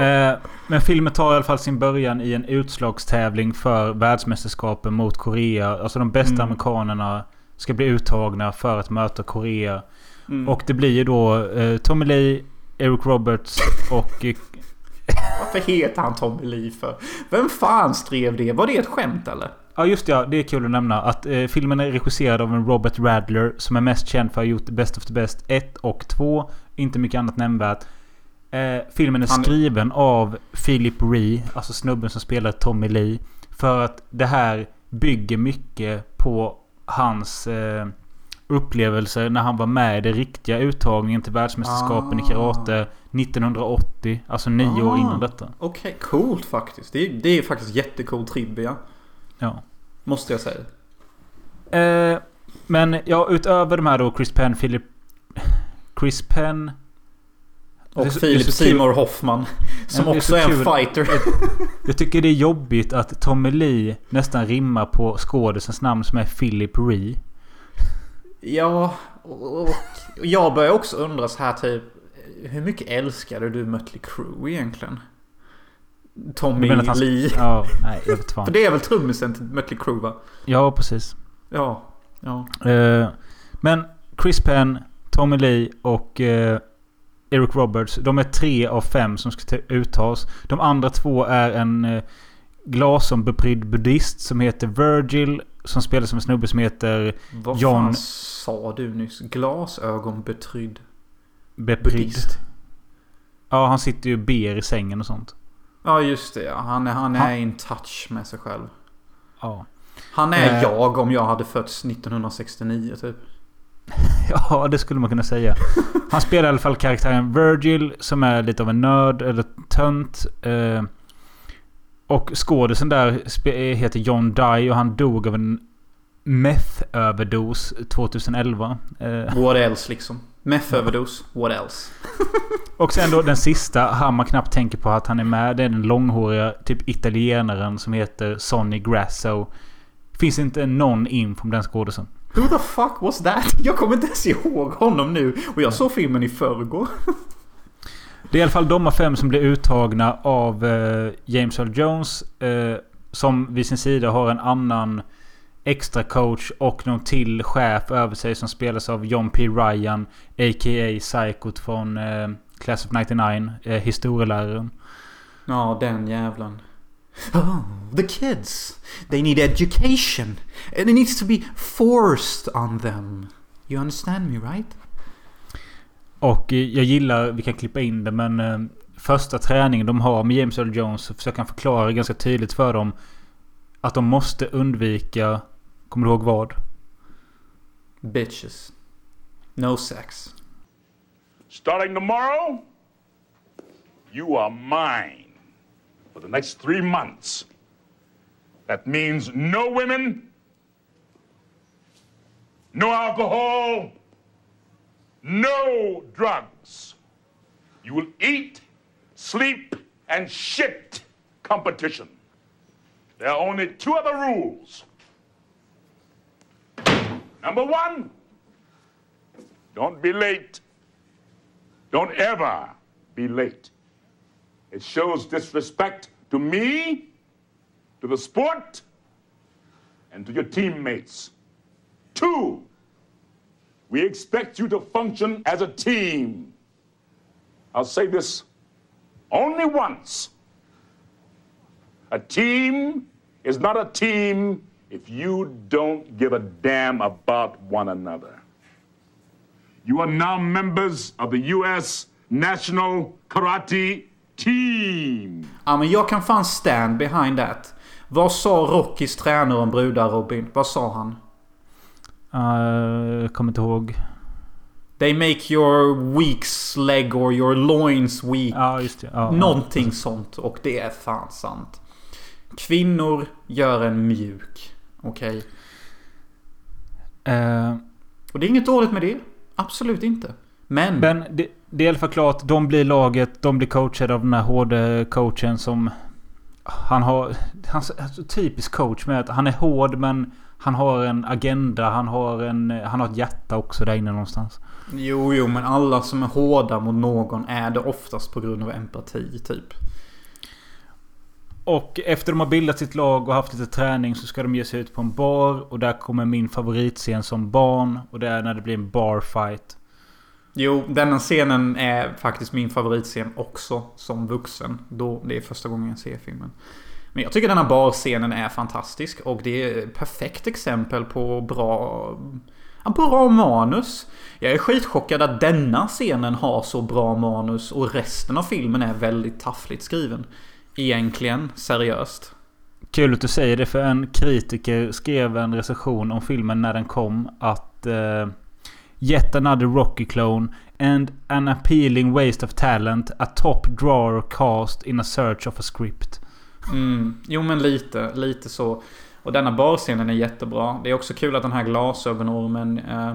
Eh, men filmen tar i alla fall sin början i en utslagstävling för världsmästerskapen mot Korea. Alltså de bästa Mm. amerikanerna ska bli uttagna för att möta Korea. Mm. Och det blir ju då eh, Tommy Lee, Eric Roberts och... eh, Varför heter han Tommy Lee för? Vem fan skrev det? Var det ett skämt eller? Ja just det, ja, det är kul att nämna att eh, filmen är regisserad av en Robert Radler som är mest känd för att ha gjort Best of the Best 1 och 2. Inte mycket annat nämnvärt. Eh, filmen är Han- skriven av Philip Ree, alltså snubben som spelar Tommy Lee. För att det här bygger mycket på hans eh, upplevelser när han var med i den riktiga uttagningen till världsmästerskapen i Ah. karate 1980. Alltså nio år Ah. innan detta. Okej, coolt faktiskt. Det är, det är faktiskt jättecool trivia. Ja. Måste jag säga. Eh, men ja, utöver de här då Chris Penn, Philip... Chris Penn... Och Det är Philip är Seymour Hoffman. Som Ja, är också så är en fighter. Jag tycker det är jobbigt att Tommy Lee nästan rimmar på skådisens namn som är Philip Ree. Ja, och jag börjar också undra så här typ. Hur mycket älskade du Mötley Crüe egentligen? Tommy att han- Lee. Ja, nej jag vet fan. (laughs) För det är väl trummisen till Mötley Crüe va? Ja, precis. Ja. Ja. Eh, men Chris Penn, Tommy Lee och eh, Eric Roberts. De är tre av fem som ska ta- uttas. De andra två är en eh, glasögonbeprydd buddhist som heter Virgil. Som spelar som en snubbe som heter Vad John- fan sa du nyss? Glasögonbetrydd Beprydd. buddhist. Ja, han sitter ju och ber i sängen och sånt. Ja just det ja. Han är, han är Han- in touch med sig själv. Ja. Han är Eh. jag om jag hade fötts 1969 typ. (laughs) Ja, det skulle man kunna säga. Han spelar i alla fall karaktären Virgil som är lite av en nörd eller tönt. Eh, och skådisen där heter John Dye och han dog av en meth-överdos 2011. Eh, What else liksom? Meth-överdos. What else? (laughs) och sen då den sista, han man knappt tänker på att han är med. Det är den långhåriga typ italienaren som heter Sonny Grasso. Finns inte någon info om den skådisen. Who the fuck was that? Jag kommer inte ens ihåg honom nu. Och jag såg filmen i förrgår. Det är i alla fall de fem som blir uttagna av eh, James Earl Jones. Eh, som vid sin sida har en annan extra coach och någon till chef över sig som spelas av John P. Ryan. A.k.a. Psychot från eh, Class of 99. Eh, historieläraren. Ja, den jävlen. Oh, the kids. They need education. And it needs to be forced on them. You understand me right? Och eh, jag gillar, vi kan klippa in det men eh, första träningen de har med James Earl Jones så försöker han förklara ganska tydligt för dem att de måste undvika, kommer du ihåg vad? Bitches. No sex. Starting tomorrow, you are mine for the next three months. That means no women, no alcohol, no drugs. You will eat, sleep, and shit competition. There are only two other rules. Number one, don't be late. Don't ever be late. It shows disrespect to me, to the sport, and to your teammates. Two, we expect you to function as a team. I'll say this only once. A team is not a team if you don't give a damn about one another. You are now members of the U.S. National Karate Team. Ja, men jag kan fan stand behind that. Vad sa Rockys tränare om brudar Robin? Vad sa han? Uh, kommer inte ihåg. They make your weak's leg or your loins weak. Ja, just det. Ja, Någonting sånt. Och det är fan sant. Kvinnor gör en mjuk. Okej? Ja. Eh, Och det är inget dåligt med det. Absolut inte. Men... men det, det är i alla fall klart. De blir laget. De blir coachade av den här hårde coachen som... Han har... Han är typisk coach med att han är hård men... Han har en agenda. Han har en... Han har ett hjärta också där inne någonstans. Jo, jo, men alla som är hårda mot någon är det oftast på grund av empati, typ. Och efter de har bildat sitt lag och haft lite träning så ska de ge sig ut på en bar. Och där kommer min favoritscen som barn. Och det är när det blir en barfight. Jo, denna scenen är faktiskt min favoritscen också som vuxen. Då det är första gången jag ser filmen. Men jag tycker denna barscenen är fantastisk och det är ett perfekt exempel på bra... Bra manus. Jag är skitchockad att denna scenen har så bra manus och resten av filmen är väldigt taffligt skriven. Egentligen, seriöst. Kul att du säger det för en kritiker skrev en recension om filmen när den kom att... Eh, Yet another Rocky clone and an appealing waste of talent. A top drawer cast in a search of a script. Mm, jo men lite, lite så. Och denna barscenen är jättebra. Det är också kul att den här glasögonormen... Eh,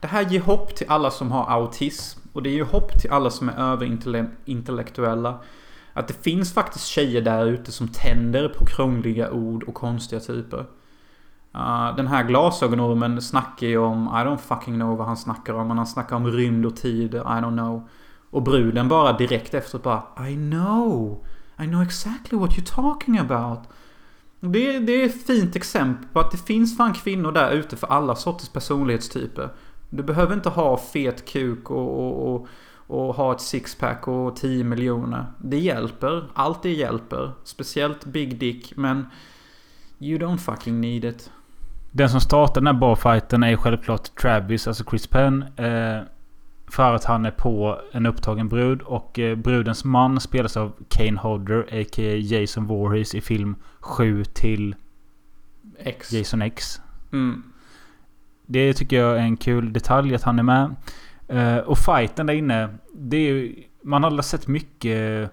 det här ger hopp till alla som har autism. Och det ger hopp till alla som är överintellektuella. Att det finns faktiskt tjejer där ute som tänder på krångliga ord och konstiga typer. Uh, den här glasögonormen snackar ju om... I don't fucking know vad han snackar om. Men han snackar om rymd och tid. I don't know. Och bruden bara direkt efter bara I know. I know exactly what you're talking about. Det, det är ett fint exempel på att det finns fan kvinnor där ute för alla sorters personlighetstyper. Du behöver inte ha fet kuk och, och, och, och ha ett sixpack och 10 miljoner. Det hjälper. Allt det hjälper. Speciellt Big Dick. Men you don't fucking need it. Den som startar den här barfighten är självklart Travis, alltså Chris Penn. Eh, för att han är på en upptagen brud. Och eh, brudens man spelas av Kane Hodder, a.k.a. Jason Voorhees i film 7 till X. Jason X. Mm. Det tycker jag är en kul detalj att han är med. Eh, och fighten där inne. Det är ju, man har sett mycket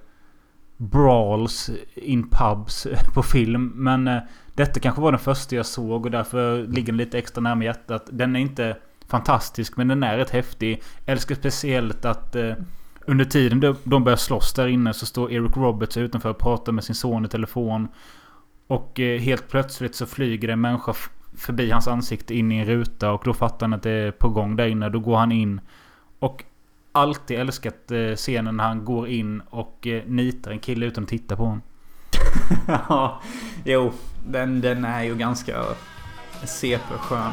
brawls in pubs (laughs) på film. Men eh, detta kanske var den första jag såg och därför ligger den lite extra närmare hjärtat. Den är inte fantastisk men den är rätt häftig. Jag älskar speciellt att eh, under tiden de, de börjar slåss där inne så står Eric Roberts utanför och pratar med sin son i telefon. Och helt plötsligt så flyger en människa förbi hans ansikte in i en ruta och då fattar han att det är på gång där inne. Då går han in. Och alltid älskat eh, scenen när han går in och eh, nitar en kille utan att titta på honom. (laughs) Ja, jo. Den, den är ju ganska CP-skön.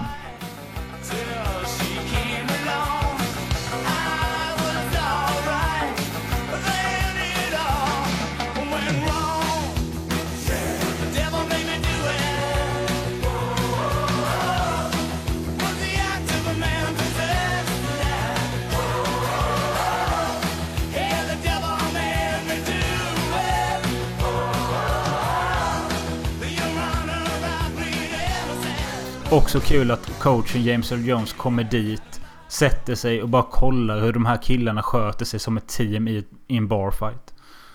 Också kul att coachen James Earl Jones kommer dit. Sätter sig och bara kollar hur de här killarna sköter sig som ett team i, i en barfight.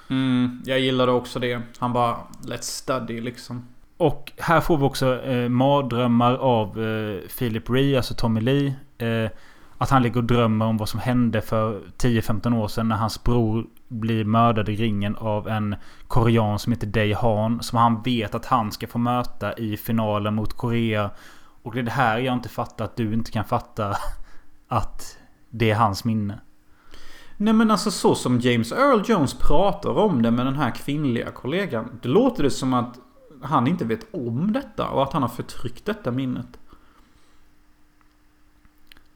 Mm, jag gillade också det. Han bara Let's study liksom. Och här får vi också eh, mardrömmar av eh, Philip Ree, alltså Tommy Lee. Eh, att han ligger och drömmer om vad som hände för 10-15 år sedan när hans bror blir mördad i ringen av en korean som heter Dae Han. Som han vet att han ska få möta i finalen mot Korea. Och det är det här jag inte fattar att du inte kan fatta (laughs) att det är hans minne. Nej men alltså så som James Earl Jones pratar om det med den här kvinnliga kollegan. Det låter det som att han inte vet om detta och att han har förtryckt detta minnet.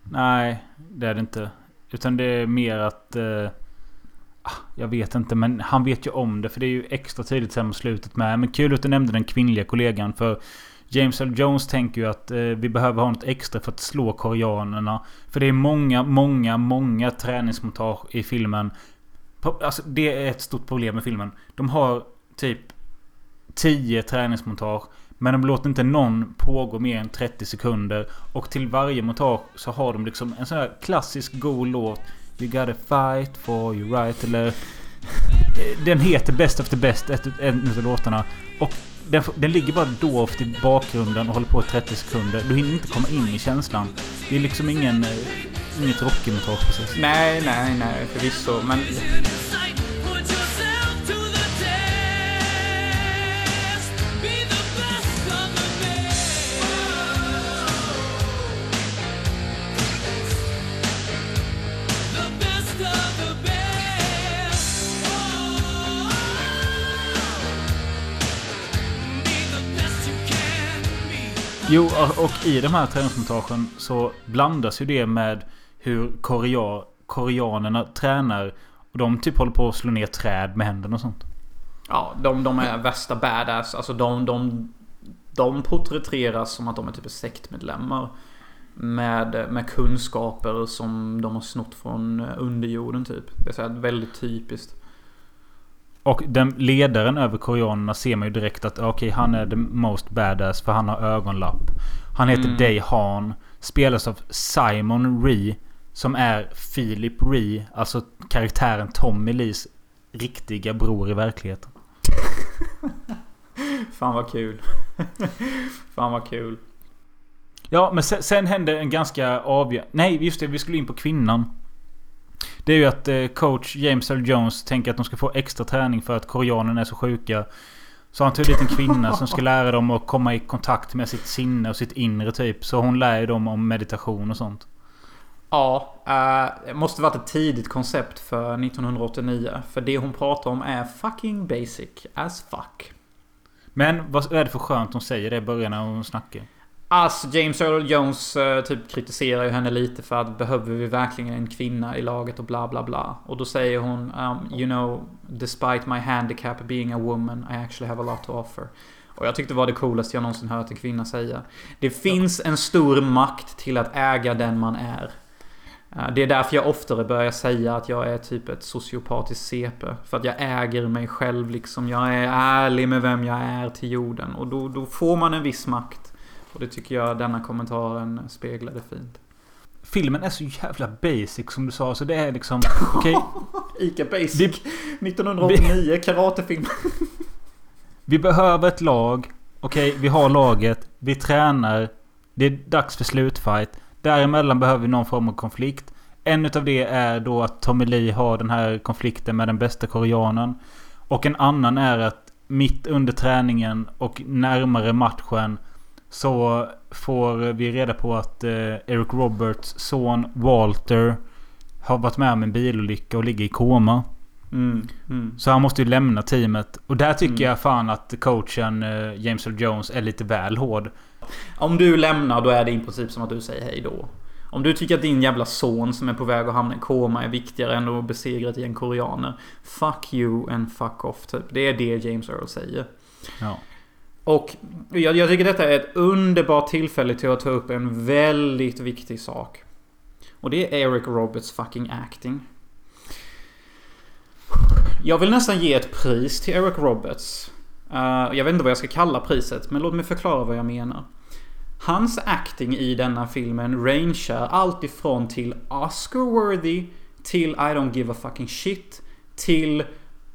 Nej, det är det inte. Utan det är mer att... Eh, ah, jag vet inte, men han vet ju om det. För det är ju extra tydligt sen mot slutet med. Men kul att du nämnde den kvinnliga kollegan. För James L Jones tänker ju att eh, vi behöver ha något extra för att slå koreanerna. För det är många, många, många träningsmontage i filmen. Alltså, det är ett stort problem med filmen. De har typ 10 träningsmontage. Men de låter inte någon pågå mer än 30 sekunder. Och till varje montage så har de liksom en sån här klassisk god låt. You gotta fight for your right. Eller... Eh, den heter Best of the Best, en av låtarna. Och den, den ligger bara dovt i bakgrunden och håller på i 30 sekunder. Du hinner inte komma in i känslan. Det är liksom ingen... Eh, inget rockmontage precis. Nej, nej, nej förvisso. Men Jo, och- i de här träningsmontagen så blandas ju det med hur korea, koreanerna tränar. Och de typ håller på att slå ner träd med händerna och sånt. Ja, de, de är värsta badass. Alltså de, de, de porträtteras som att de är typ sektmedlemmar. Med, med kunskaper som de har snott från underjorden typ. Det är så här väldigt typiskt. Och den ledaren över koreanerna ser man ju direkt att okej, han är the most badass för han har ögonlapp. Han heter Mm. Day Han. Spelas av Simon Ree. Som är Philip Ree. Alltså karaktären Tommy Lees riktiga bror i verkligheten. (laughs) Fan vad kul. (laughs) Fan vad kul. Ja, men sen, sen hände en ganska avgörande... Nej, just det. Vi skulle in på kvinnan. Det är ju att eh, coach James Earl Jones tänker att de ska få extra träning för att koreanerna är så sjuka. Så han tog dit en kvinna som ska lära dem att komma i kontakt med sitt sinne och sitt inre typ. Så hon lär ju dem om meditation och sånt. Ja, det måste varit ett tidigt koncept för 1989. För det hon pratar om är fucking basic as fuck. Men vad är det för skönt hon säger det i början när hon snackar? Alltså James Earl Jones eh, typ kritiserar ju henne lite för att behöver vi verkligen en kvinna i laget och bla bla bla. Och då säger hon um, You know, despite my handicap being a woman I actually have a lot to offer. Och jag tyckte det var det coolaste jag någonsin hört en kvinna säga. Det finns en stor makt till att äga den man är. Eh, Det är därför jag oftare börjar säga att jag är typ ett sociopatiskt CP. För att jag äger mig själv liksom. Jag är ärlig med vem jag är till jorden. Och då, då får man en viss makt. Och det tycker jag denna kommentaren speglade fint. Filmen är så jävla basic som du sa. Så det är liksom... Okej, (laughs) Ica Basic. Det- 1989, karatefilm. (laughs) Vi behöver ett lag. Okej, vi har laget. Vi tränar. Det är dags för slutfight. Däremellan behöver vi någon form av konflikt. En utav det är då att Tommy Lee har den här konflikten med den bästa koreanen. Och en annan är att mitt under träningen och närmare matchen så får vi reda på att eh, Eric Roberts son Walter har varit med om en bilolycka och ligger i koma. Mm, mm. Så han måste ju lämna teamet. Och där tycker Mm. jag fan att coachen eh, James Earl Jones är lite väl hård. Om du lämnar då är det i princip som att du säger hej då. Om du tycker att din jävla son som är på väg att hamna i koma är viktigare än att besegra ett gäng koreaner. Fuck you and fuck off typ. Det är det James Earl säger. Ja. Och jag, jag tycker detta är ett underbart tillfälle till att ta upp en väldigt viktig sak. Och det är Eric Roberts fucking acting. Jag vill nästan ge ett pris till Eric Roberts. Uh, jag vet inte vad jag ska kalla priset, men låt mig förklara vad jag menar. Hans acting i denna filmen rangear allt ifrån till Oscar-worthy till I don't give a fucking shit till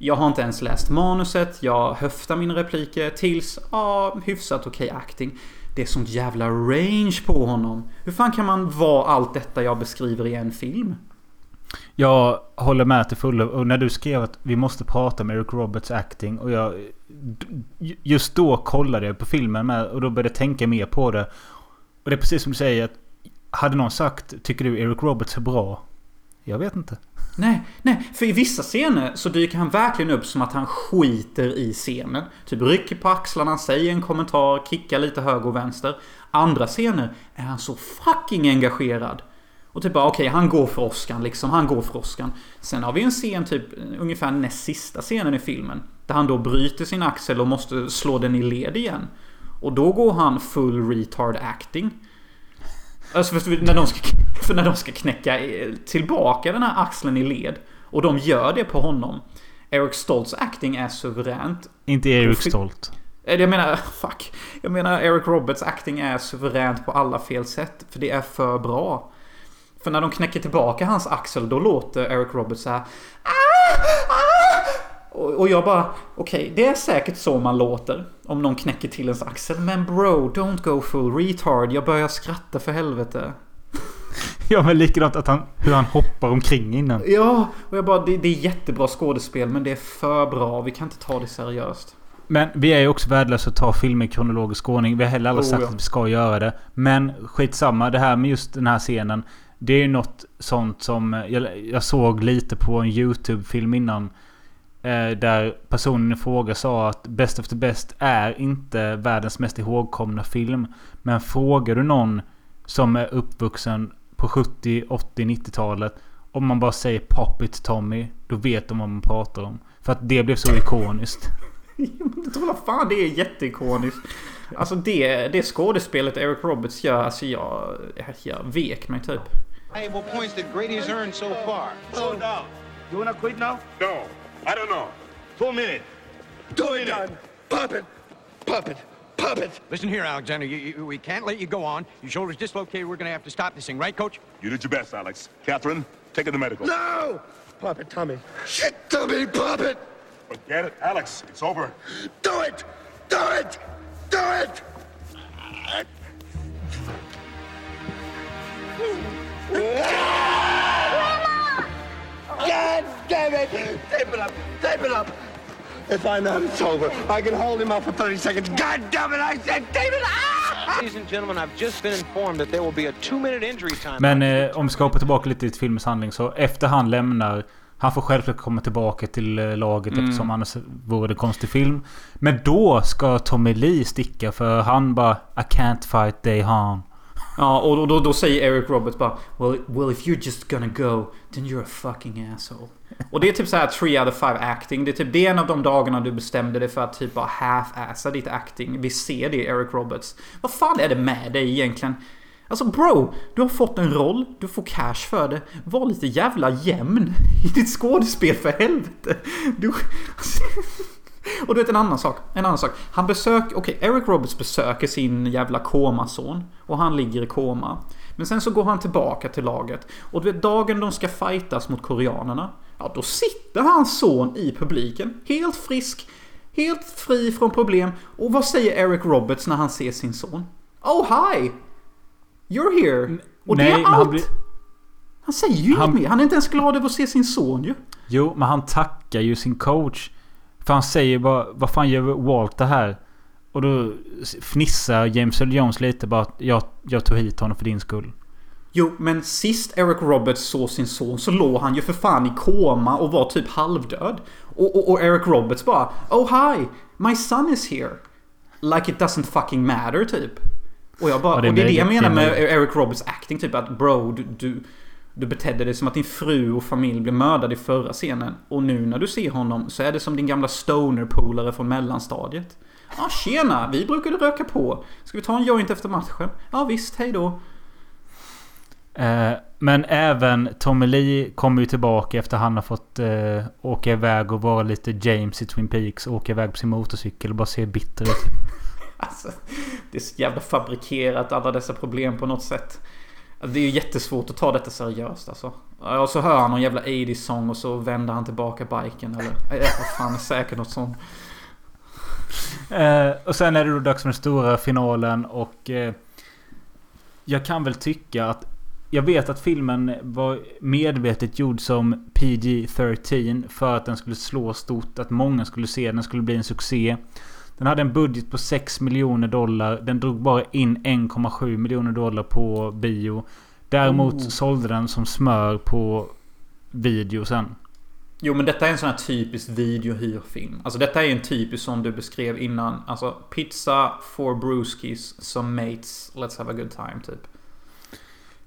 jag har inte ens läst manuset, jag höftar mina repliker tills, ja, hyfsat okej acting. Det är sånt jävla range på honom. Hur fan kan man vara allt detta jag beskriver i en film? Jag håller med till fullo. Och när du skrev att vi måste prata om Eric Roberts acting. Och jag... Just då kollade jag på filmen med och då började jag tänka mer på det. Och det är precis som du säger att... Hade någon sagt Tycker du Eric Roberts är bra? Jag vet inte. Nej, nej, för i vissa scener så dyker han verkligen upp som att han skiter i scenen. Typ rycker på axlarna, säger en kommentar, kickar lite höger och vänster. Andra scener är han så fucking engagerad. Och typ bara okej, han går för Oscar liksom, han går för Oscar. Sen har vi en scen typ, ungefär näst sista scenen i filmen. Där han då bryter sin axel och måste slå den i led igen. Och då går han full retard acting. Alltså för, när de ska, (laughs) för när de ska knäcka eh, tillbaka den här axeln i led. Och de gör det på honom. Eric Stoltz acting är suveränt. Inte Eric Stolt. Eller jag menar, (laughs) fuck. Jag menar Eric Roberts acting är suveränt på alla fel sätt. För det är för bra. För när de knäcker tillbaka hans axel, då låter Eric Roberts så här. "Ah, ah." Och, jag bara, okej, det är säkert så man låter. Om någon knäcker till ens axel. Men bro, don't go full retard. Jag börjar skratta för helvete. Ja men likadant att han... Hur han hoppar omkring innan. Ja, och jag bara, det, det är jättebra skådespel men det är för bra. Vi kan inte ta det seriöst. Men vi är ju också värdelösa att ta filmer i kronologisk ordning. Vi har heller aldrig Oh, sagt ja. att vi ska göra det. Men skitsamma. Det här med just den här scenen. Det är ju något sånt som... Jag, jag såg lite på en YouTube-film innan. Eh, där personen i fråga sa att Best of the Best är inte världens mest ihågkomna film. Men frågar du någon som är uppvuxen på 70, 80, 90-talet. Om man bara säger Pop It Tommy. Då vet de vad man pratar om. För att det blev så ikoniskt. (laughs) Jag tror fan det är jätteikoniskt. Alltså det, det skådespelet Eric Roberts gör, alltså jag, jag vek mig typ. valuable points that Grady's earned so far. Slow down. You wanna quit now? No, I don't know. Two minutes. Do it, Don. Pop it. Pop it. Pop it. Listen here, Alexander. You, you, we can't let you go on. Your shoulder's dislocated. We're going to have to stop this thing, right, Coach? You did your best, Alex. Catherine, take her to medical. No! Pop it, Tommy. Shit, Tommy, pop it. Forget it, Alex. It's over. Do it. Do it. Do it. God damn it! Tape it up! Tape it up! If I know it's over, I can hold him up for 30 seconds. God damn it! I said tape it up! Ladies and gentlemen, I've just been informed that there will be a two-minute injury time. Men eh, om vi ska hoppa tillbaka lite till filmens handling. Så efter han lämnar. Han får självklart komma tillbaka till eh, laget eftersom annars vore det en konstig film. Men då ska Tommy Lee sticka för han bara I can't fight Day Han. Ja, och då, då säger Eric Roberts bara well, well if you're just gonna go, then you're a fucking asshole. Och det är typ så här 3 out of 5 acting. Det är typ det är en av de dagarna du bestämde dig för att typ bara half-assa ditt acting. Vi ser det Eric Roberts. Vad fan är det med dig egentligen? Alltså bro, du har fått en roll, du får cash för det. Var lite jävla jämn (laughs) i ditt skådespel för helvete. Du... (laughs) Och du vet en annan sak. En annan sak. Han besöker... Okej, Eric Roberts besöker sin jävla komason. Och han ligger i koma. Men sen så går han tillbaka till laget. Och du vet dagen de ska fightas mot koreanerna. Ja, då sitter hans son i publiken. Helt frisk. Helt fri från problem. Och vad säger Eric Roberts när han ser sin son? Oh hi! You're here! Och det Nej, är men allt! han Han, blir- säger ju han- inget mer. Han är inte ens glad över att se sin son ju. Jo, men han tackar ju sin coach. För han säger bara Vad fan gör Walter här? Och då fnissar James Earl Jones lite bara att jag, jag tog hit honom för din skull. Jo, men sist Eric Roberts såg sin son så låg han ju för fan i koma och var typ halvdöd. Och, och, och Eric Roberts bara Oh hi! My son is here! Like it doesn't fucking matter typ. Och jag bara, Ja, det och det är det jag menar med Eric Roberts acting typ att bro, du, du, du betedde dig som att din fru och familj blev mördade i förra scenen. Och nu när du ser honom så är det som din gamla stoner-polare från mellanstadiet. Ja, tjena! Vi brukade röka på. Ska vi ta en joint efter matchen? Ja, visst. Hej då. Eh, men även Tommy Lee kommer ju tillbaka efter han har fått eh, åka iväg och vara lite James i Twin Peaks. Åka iväg på sin motorcykel och bara se bitter ut. (laughs) Alltså, det är så jävla fabrikerat alla dessa problem på något sätt. Det är ju jättesvårt att ta detta seriöst alltså. Och så hör han någon jävla 80 sång och så vänder han tillbaka biken eller... Äh, äh, vad fan, säkert något sånt. Eh, och sen är det då dags för den stora finalen och... Eh, jag kan väl tycka att... Jag vet att filmen var medvetet gjord som PG-13 för att den skulle slå stort. Att många skulle se den. Den skulle bli en succé. Den hade en budget på 6 miljoner dollar. Den drog bara in 1,7 miljoner dollar på bio. Däremot Oh. sålde den som smör på video sen. Jo men detta är en sån här typisk videohyrfilm. Alltså detta är en typisk som du beskrev innan. Alltså pizza, four brewskis, some mates, let's have a good time typ.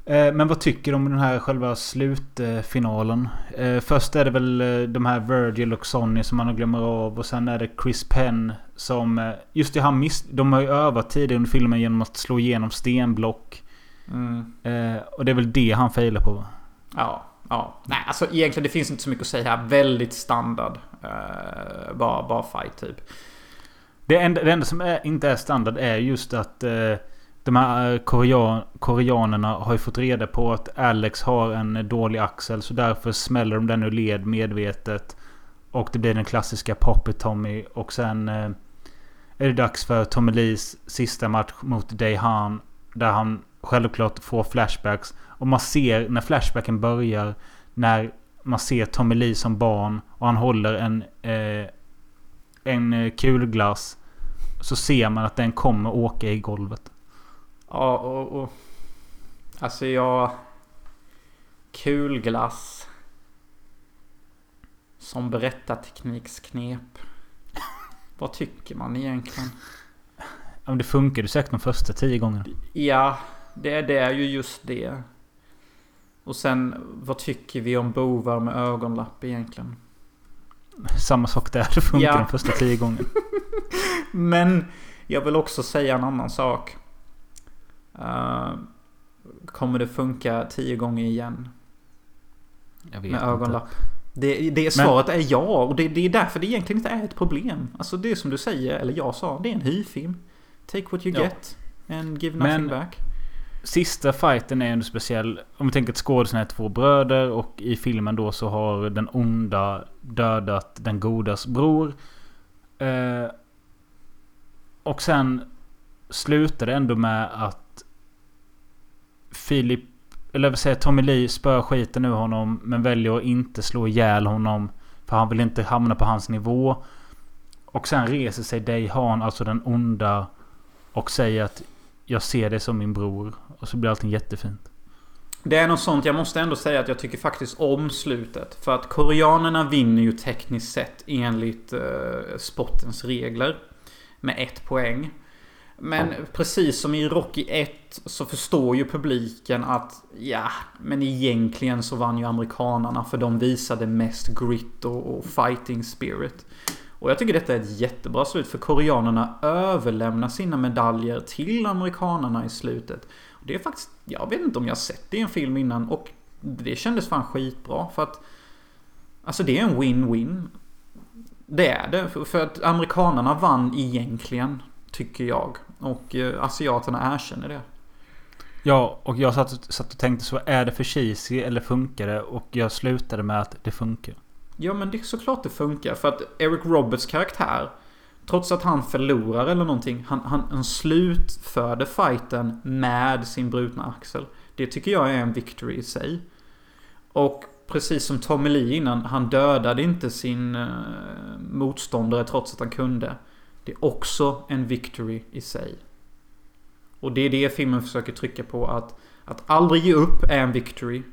Eh, Men vad tycker du om den här själva slutfinalen? Eh, Först är det väl eh, de här Virgil och Sonny som man glömmer av. Och sen är det Chris Penn som... Just det, han miss, de har ju övat tidigare under filmen genom att slå igenom stenblock. Mm. Och det är väl det han failar på. va? Ja, ja. Nej, alltså egentligen det finns inte så mycket att säga här. Väldigt standard. Uh, bara, bara fight typ. Det enda, det enda som är, inte är standard är just att eh, de här eh, korean, koreanerna har ju fått reda på att Alex har en dålig axel. Så därför smäller de den ur led medvetet. Och det blir den klassiska Poppet Tommy. Och sen eh, är det dags för Tommy Lees sista match mot Day Han. Där han självklart får flashbacks. Och man ser när flashbacken börjar. När man ser Tommy Lee som barn. Och han håller en, eh, en eh, kulglass. Så ser man att den kommer åka i golvet. Ja, och, och... Alltså jag... Kulglass. Som berättartekniksknep. Vad tycker man egentligen? Ja, men det funkar ju säkert de första tio gångerna. Ja, det är, det är ju just det. Och sen, vad tycker vi om bovar med ögonlapp egentligen? Samma sak där. Det funkar Ja. de första tio gångerna. (laughs) Men jag vill också säga en annan sak. Eh, kommer det funka tio gånger igen Jag vet med inte. ögonlapp? Det, det svaret är ja och det, det är därför det egentligen inte är ett problem. Alltså det är som du säger, eller jag sa, det är en hyrfilm. Take what you Ja. get and give nothing Men- back. Sista fighten är ändå speciell. Om vi tänker att skådisarna är två bröder och i filmen då så har den onda dödat den godas bror. Eh, och sen slutar det ändå med att Filip, eller vad säger Tommy Lee spöar skiten ur honom men väljer att inte slå ihjäl honom. För han vill inte hamna på hans nivå. Och sen reser sig Day Han, alltså den onda, och säger att jag ser dig som min bror. Och så blir allting jättefint. Det är något sånt, jag måste ändå säga att jag tycker faktiskt om slutet. För att koreanerna vinner ju tekniskt sett enligt eh, spottens regler. Med ett poäng. Men precis som i Rocky 1 så förstår ju publiken att ja, men egentligen så vann ju amerikanarna för de visade mest grit och, och fighting spirit. Och jag tycker detta är ett jättebra slut för koreanerna överlämnar sina medaljer till amerikanarna i slutet. Och det är faktiskt, jag vet inte om jag har sett det i en film innan och det kändes fan skitbra för att Alltså det är en win-win. Det är det. För- För att amerikanarna vann egentligen, tycker jag. Och eh, asiaterna erkänner det. Ja, och jag satt, satt och tänkte så. Är det för cheesy eller funkar det? Och jag slutade med att det funkar. Ja men det är såklart det funkar. För att Eric Roberts karaktär, trots att han förlorar eller någonting, han, han, han slutförde fighten med sin brutna axel. Det tycker jag är en victory i sig. Och precis som Tommy Lee innan, han dödade inte sin eh, motståndare trots att han kunde. Det är också en victory i sig. Och det är det filmen försöker trycka på att att aldrig ge upp är en victory.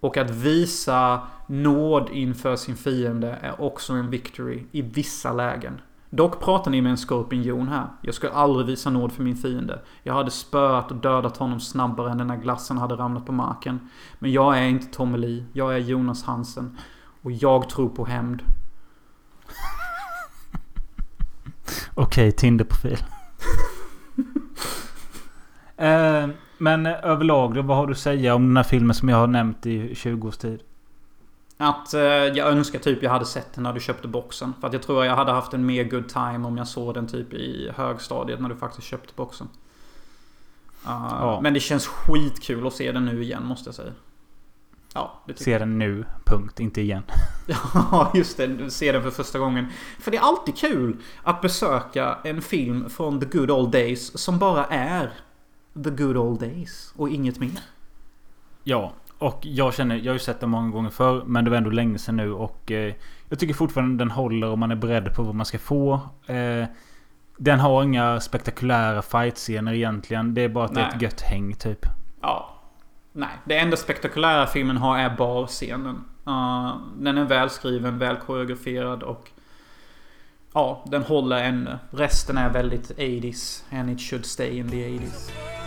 Och att visa nåd inför sin fiende är också en victory i vissa lägen. Dock pratar ni med en skorpion här. Jag skulle aldrig visa nåd för min fiende. Jag hade spöat och dödat honom snabbare än den här glassen hade ramlat på marken. Men jag är inte Tommy Lee. Jag är Jonas Hansen. Och jag tror på hämnd. Okej, Tinder-profil. (laughs) eh, men överlag då, vad har du att säga om den här filmen som jag har nämnt i 20 års tid? Att eh, jag önskar typ jag hade sett den när du köpte boxen. För att jag tror jag hade haft en mer good time om jag såg den typ i högstadiet när du faktiskt köpte boxen. Uh, Ja. Men det känns skitkul att se den nu igen måste jag säga. Ja, det tycker Se den nu, punkt. Inte igen. (laughs) (laughs) Ja, just det. Se den för första gången. För det är alltid kul att besöka en film från the good old days som bara är the good old days och inget mer. Ja, och jag känner, jag har ju sett den många gånger förr. Men det var ändå länge sedan nu och eh, jag tycker fortfarande den håller om man är beredd på vad man ska få. Eh, den har inga spektakulära fightscener egentligen. Det är bara att det är ett Nej. gött häng typ. Ja. Nej, det enda spektakulära filmen har är barscenen. Uh, den är välskriven, väl koreograferad och... Ja, den håller ännu. Resten är väldigt 80s. And it should stay in the 80s.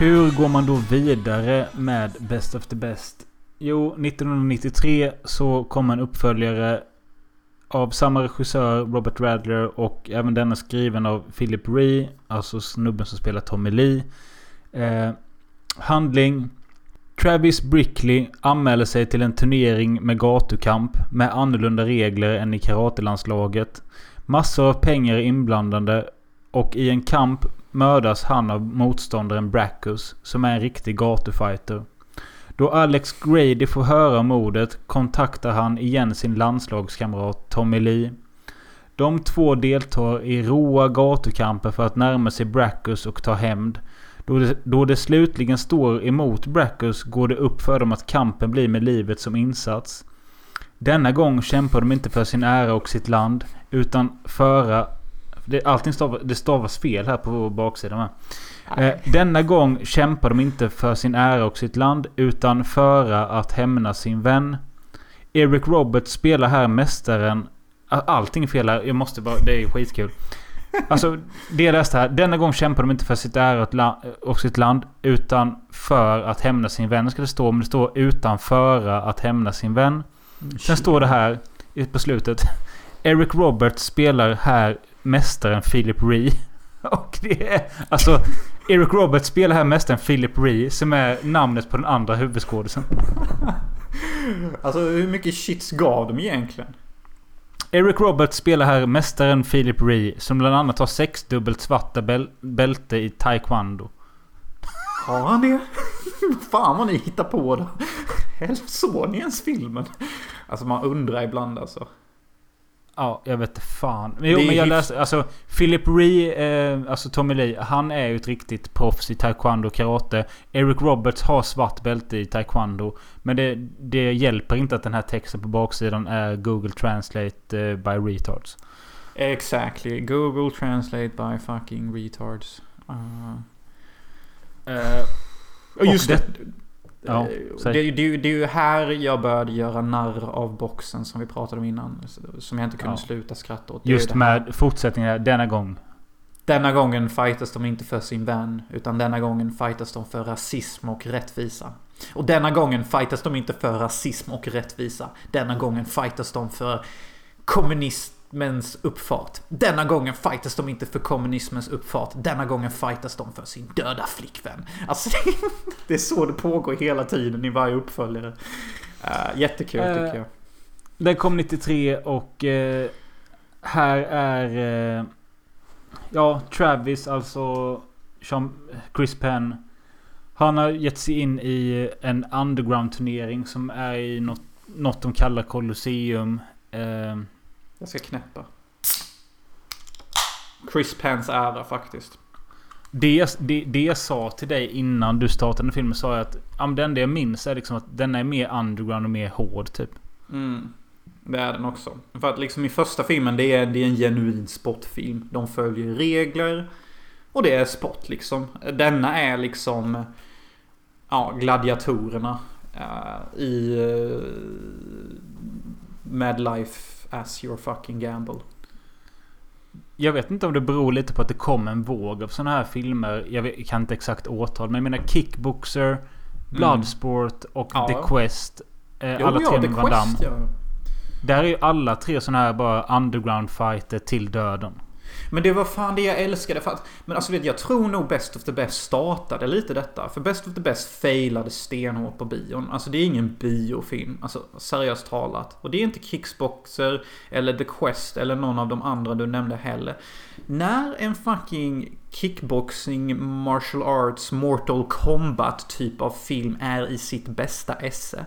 Hur går man då vidare med Best of the Best? Jo, 1993 så kom en uppföljare av samma regissör Robert Radler och även denna skriven av Philip Ree, alltså snubben som spelar Tommy Lee. Eh, handling. Travis Brickley anmäler sig till en turnering med gatukamp med annorlunda regler än i karatelandslaget. Massor av pengar är inblandade och i en kamp mördas han av motståndaren Brackus som är en riktig gatufighter. Då Alex Grady får höra om mordet kontaktar han igen sin landslagskamrat Tommy Lee. De två deltar i roa gatukamper för att närma sig Brackus och ta hämnd. Då det, då det slutligen står emot Brackus går det upp för dem att kampen blir med livet som insats. Denna gång kämpar de inte för sin ära och sitt land. Utan föra... Det, allting stav, det stavas fel här på baksidan. va? Eh, denna gång kämpar de inte för sin ära och sitt land. Utan föra att hämna sin vän. Eric Roberts spelar här mästaren... All- Allting är fel här. Jag måste bara... Det är skitkul. Alltså, det jag läste här. Denna gång kämpar de inte för sitt ära och sitt land. Utan för att hämna sin vän. Ska det stå. Men det står utan föra att hämna sin vän. Sen står det här på slutet. Eric Roberts spelar här mästaren Philip Ree. (laughs) Och det är alltså... Eric Roberts spelar här mästaren Philip Ree. Som är namnet på den andra huvudskådisen. (laughs) Alltså hur mycket shits gav de egentligen? Eric Roberts spelar här mästaren Philip Ree. Som bland annat har sexdubbelt svarta bäl- bälte i taekwondo. Har han det? (laughs) Fan vad ni hittar på. Helst såg ni ens filmen? Alltså man undrar ibland alltså. Ja, jag vet fan. Men, jo, men jag läste... Alltså, Philip Ree, eh, alltså Tommy Lee, han är ju ett riktigt proffs i taekwondo och karate. Eric Roberts har svart bälte i taekwondo. Men det, det hjälper inte att den här texten på baksidan är Google Translate eh, by retards. Exactly. Google translate by fucking retards. Uh, Eh, och just och det. Ja, Eh, det, det, det är ju här jag började göra narr av boxen som vi pratade om innan. Som jag inte kunde Ja. sluta skratta åt. Just med fortsättningen denna gång. Denna gången fightas de inte för sin vän. Utan denna gången fightas de för rasism och rättvisa. Och denna gången fightas de inte för rasism och rättvisa. Denna gången fightas de för kommunismens uppfart. Denna gången fightas de inte för kommunismens uppfart. Denna gången fightas de för sin döda flickvän. Alltså, (laughs) det är så det pågår hela tiden i varje uppföljare. Uh, jättekul Eh, tycker jag. Den kom 93 och eh, här är... Eh, ja, Travis, alltså Sean, Chris Penn. Han har gett sig in i en underground-turnering som är i något, något de kallar Colosseum. Eh, Jag ska knäppa. Chris Pens ära faktiskt. det, det, det jag sa till dig innan du startade filmen sa jag att ja, det enda jag minns är liksom att den är mer underground och mer hård typ. Mm. Det är den också. För att liksom i första filmen det är, det är en genuin sportfilm. De följer regler. Och det är sport liksom. Denna är liksom... Ja, gladiatorerna. eh, I... Uh, Mad Life as your fucking gamble. Jag vet inte om det beror lite på att det kom en våg av sådana här filmer. Jag kan inte exakt årtal. Men jag menar Kickboxer, Bloodsport och Ja. The Quest. Eh, Jo, alla ja, tre The med Van Damme. Ja. Där är ju alla tre sådana här bara underground fighter till döden. Men det var fan det jag älskade. För att, men alltså vet, jag tror nog Best of the Best startade lite detta. För Best of the Best failade stenhårt på bion. Alltså det är ingen biofilm. Alltså seriöst talat. Och det är inte Kickboxer eller The Quest eller någon av de andra du nämnde heller. När en fucking kickboxing, martial arts, mortal combat typ av film är i sitt bästa esse.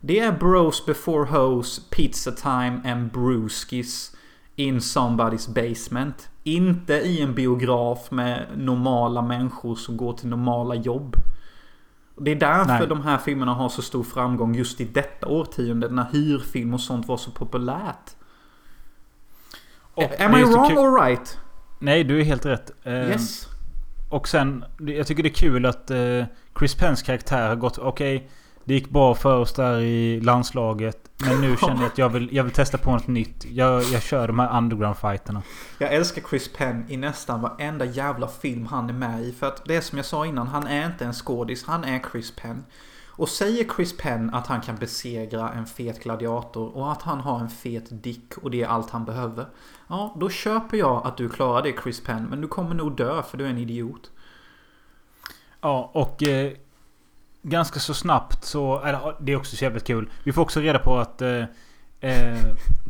Det är Bros before hoes, Pizza time and Brewskis in somebody's basement. Inte i en biograf med normala människor som går till normala jobb. Det är därför Nej. de här filmerna har så stor framgång just i detta årtionde när hyrfilm och sånt var så populärt. Och Am I wrong kul- or right? Nej, du är helt rätt. Eh, Yes. Och sen, jag tycker det är kul att eh, Chris Penns karaktär har gått... Okej, det gick bra för oss där i landslaget. Men nu (laughs) känner jag att jag vill, jag vill testa på något nytt. Jag, jag kör de här underground-fighterna. Jag älskar Chris Penn i nästan varenda jävla film han är med i. För att det är som jag sa innan, han är inte en skådis, han är Chris Penn. Och säger Chris Penn att han kan besegra en fet gladiator och att han har en fet dick och det är allt han behöver. Ja, då köper jag att du klarar det Chris Penn, men du kommer nog dö för du är en idiot. Ja, och eh, ganska så snabbt så... Eller, det är också så jävligt kul. Vi får också reda på att eh, eh,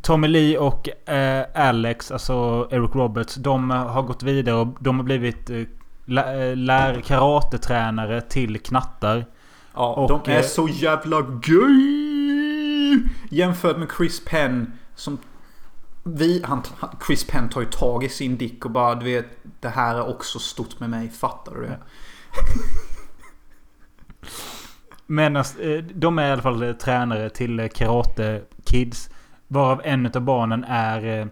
Tommy Lee och eh, Alex, alltså Eric Roberts, de har gått vidare och de har blivit eh, lä- lär karatetränare till knattar. Ja, Och, de är så jävla gay! Jämfört med Chris Penn som... Vi, han- Chris Penn tar ju tag i sin dick och bara du vet Det här är också stort med mig, fattar du det? (laughs) Men eh, de är i alla fall eh, tränare till eh, Karate Kids. Varav en av barnen är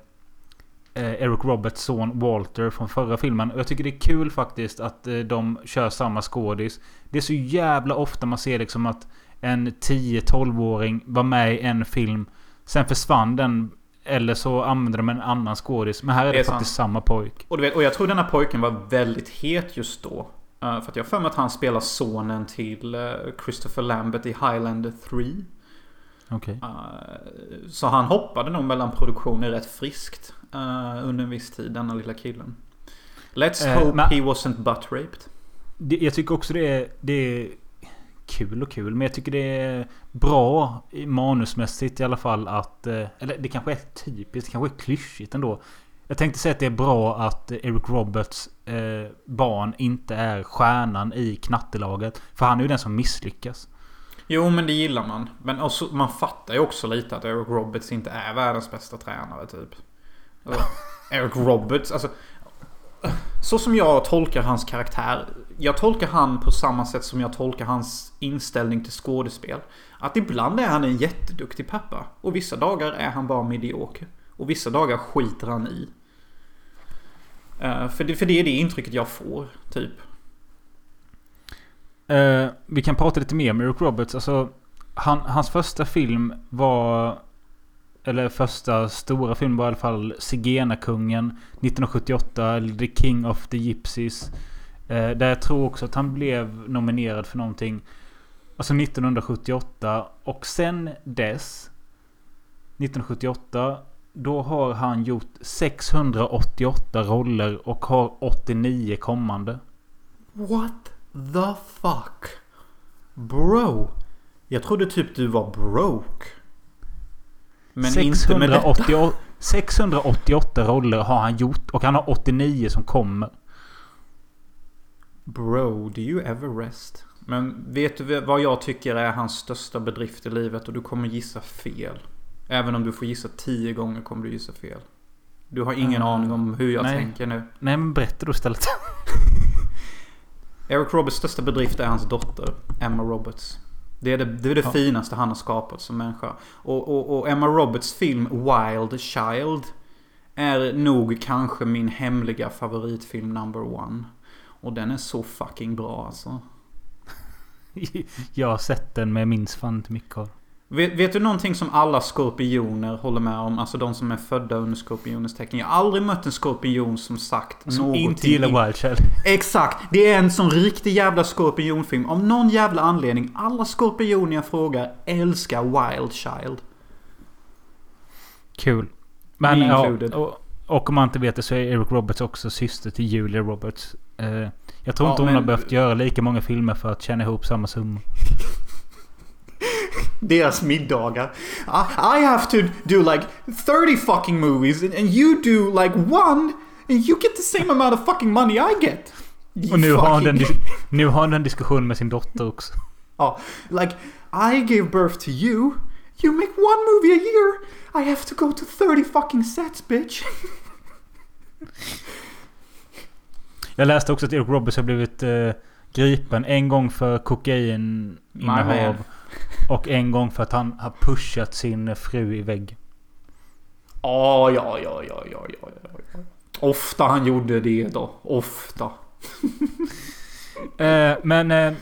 Eric Roberts son Walter från förra filmen. Och jag tycker det är kul faktiskt att de kör samma skådis. Det är så jävla ofta man ser liksom att en 10-12-åring var med i en film. Sen försvann den. Eller så använde de en annan skådis. Men här är det, Det är faktiskt sant. samma pojk. Och, vet, och jag tror denna pojken var väldigt het just då. Eh, för att jag har för mig att han spelar sonen till eh, Christopher Lambert i Highlander 3. Okej. Eh, så han hoppade nog mellan produktioner rätt friskt. under en viss tid, denna lilla killen. Let's hope he wasn't butt raped. Det, jag tycker också det är, det är kul och kul. Men jag tycker det är bra i manusmässigt i alla fall att... Eller det kanske är typiskt, det kanske är klyschigt ändå. Jag tänkte säga att det är bra att Eric Roberts eh, barn inte är stjärnan i knattelaget. För han är ju den som misslyckas. Jo, men det gillar man. Men också, man fattar ju också lite att Eric Roberts inte är världens bästa tränare, typ. Alltså, (laughs) Eric Roberts, alltså... Så som jag tolkar hans karaktär. Jag tolkar han på samma sätt som jag tolkar hans inställning till skådespel. Att ibland är han en jätteduktig pappa. Och vissa dagar är han bara medioker. Och vissa dagar skiter han i. Uh, för, det, för det är det intrycket jag får, typ. Uh, vi kan prata lite mer om Eric Roberts. Alltså, han, hans första film var... Eller första stora film var i alla fall Zigenarkungen 1978. Eller The King of the Gypsies. Uh, där jag tror också att han blev nominerad för någonting. Alltså 1978. Och sen dess... 1978. Då har han gjort 688 roller och har 89 kommande. What the fuck? Bro. Jag trodde typ du var broke. Men inte med detta. 688, 688 roller har han gjort och han har 89 som kommer. Bro, do you ever rest? Men vet du vad jag tycker är hans största bedrift i livet? Och du kommer gissa fel. Även om du får gissa 10 gånger kommer du gissa fel. Du har ingen Mm. aning om hur jag Nej. tänker nu. Nej men berätta då istället. (laughs) Eric Roberts största bedrift är hans dotter, Emma Roberts. Det är det, det, är det Ja. finaste han har skapat som människa. Och, och, och Emma Roberts film Wild Child är nog kanske min hemliga favoritfilm number one. Och den är så fucking bra alltså. (laughs) Jag har sett den men jag minns fan inte mycket av Vet, vet du någonting som alla skorpioner håller med om? Alltså de som är födda under skorpionens tecken. Jag har aldrig mött en skorpion som sagt Som någonting inte gillar i- Wild Child. (laughs) Exakt! Det är en sån riktig jävla skorpionfilm. Av någon jävla anledning. Alla skorpioner jag frågar älskar Wild Child. Kul. Men Me ja, och, och om man inte vet det så är Eric Roberts också syster till Julia Roberts. Eh, jag tror Ja, inte hon men- har behövt göra lika många filmer för att tjäna ihop samma summa. (laughs) (laughs) Deras middagar. I, I have to do like 30 fucking movies and, and you do like one and you get the same amount of fucking money I get. You Och nu har, han den, (laughs) nu har han den diskussionen med sin dotter också. Ja, like I gave birth to you. You make one movie a year. I have to go to 30 fucking sets bitch. (laughs) Jag läste också att Eric Roberts har blivit eh, gripen en gång för kokaininnehav. Och en gång för att han har pushat sin fru i vägg. Ja, ja, ja, ja, ja, ja, ja, ja. Ofta han gjorde det då. Ofta. (laughs) Eh, men eh,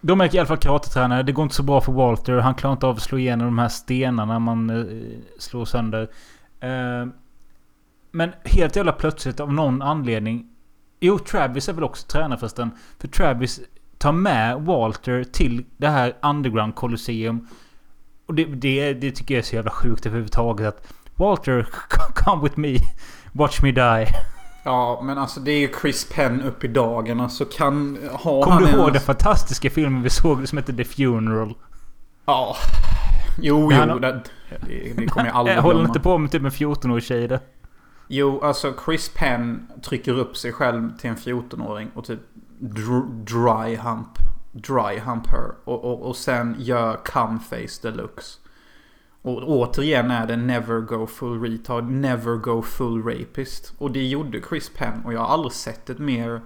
de är i alla fall karatetränare. Det går inte så bra för Walter. Han klarar inte av att slå igenom de här stenarna man eh, slår sönder. Eh, men helt jävla plötsligt av någon anledning. Jo, Travis är väl också tränare förresten. För Travis tar med Walter till det här underground Colosseum. Och det, det, det tycker jag är så jävla sjukt överhuvudtaget. Att Walter, (laughs) come with me. Watch me die. Ja, men alltså det är ju Chris Penn upp i dagen. Alltså kan... ha Kommer du ihåg ens- den fantastiska filmen vi såg som hette The Funeral? Ja. Jo, jo. han- Det, det, det kommer jag aldrig Jag håller inte på med typ en 14-årig tjej där. Jo, alltså Chris Penn trycker upp sig själv till en 14-åring och typ dry hump. Dry hump her. Och, och, och sen gör cum face deluxe. Och återigen är det never go full retard, never go full rapist. Och det gjorde Chris Penn och jag har aldrig sett ett mer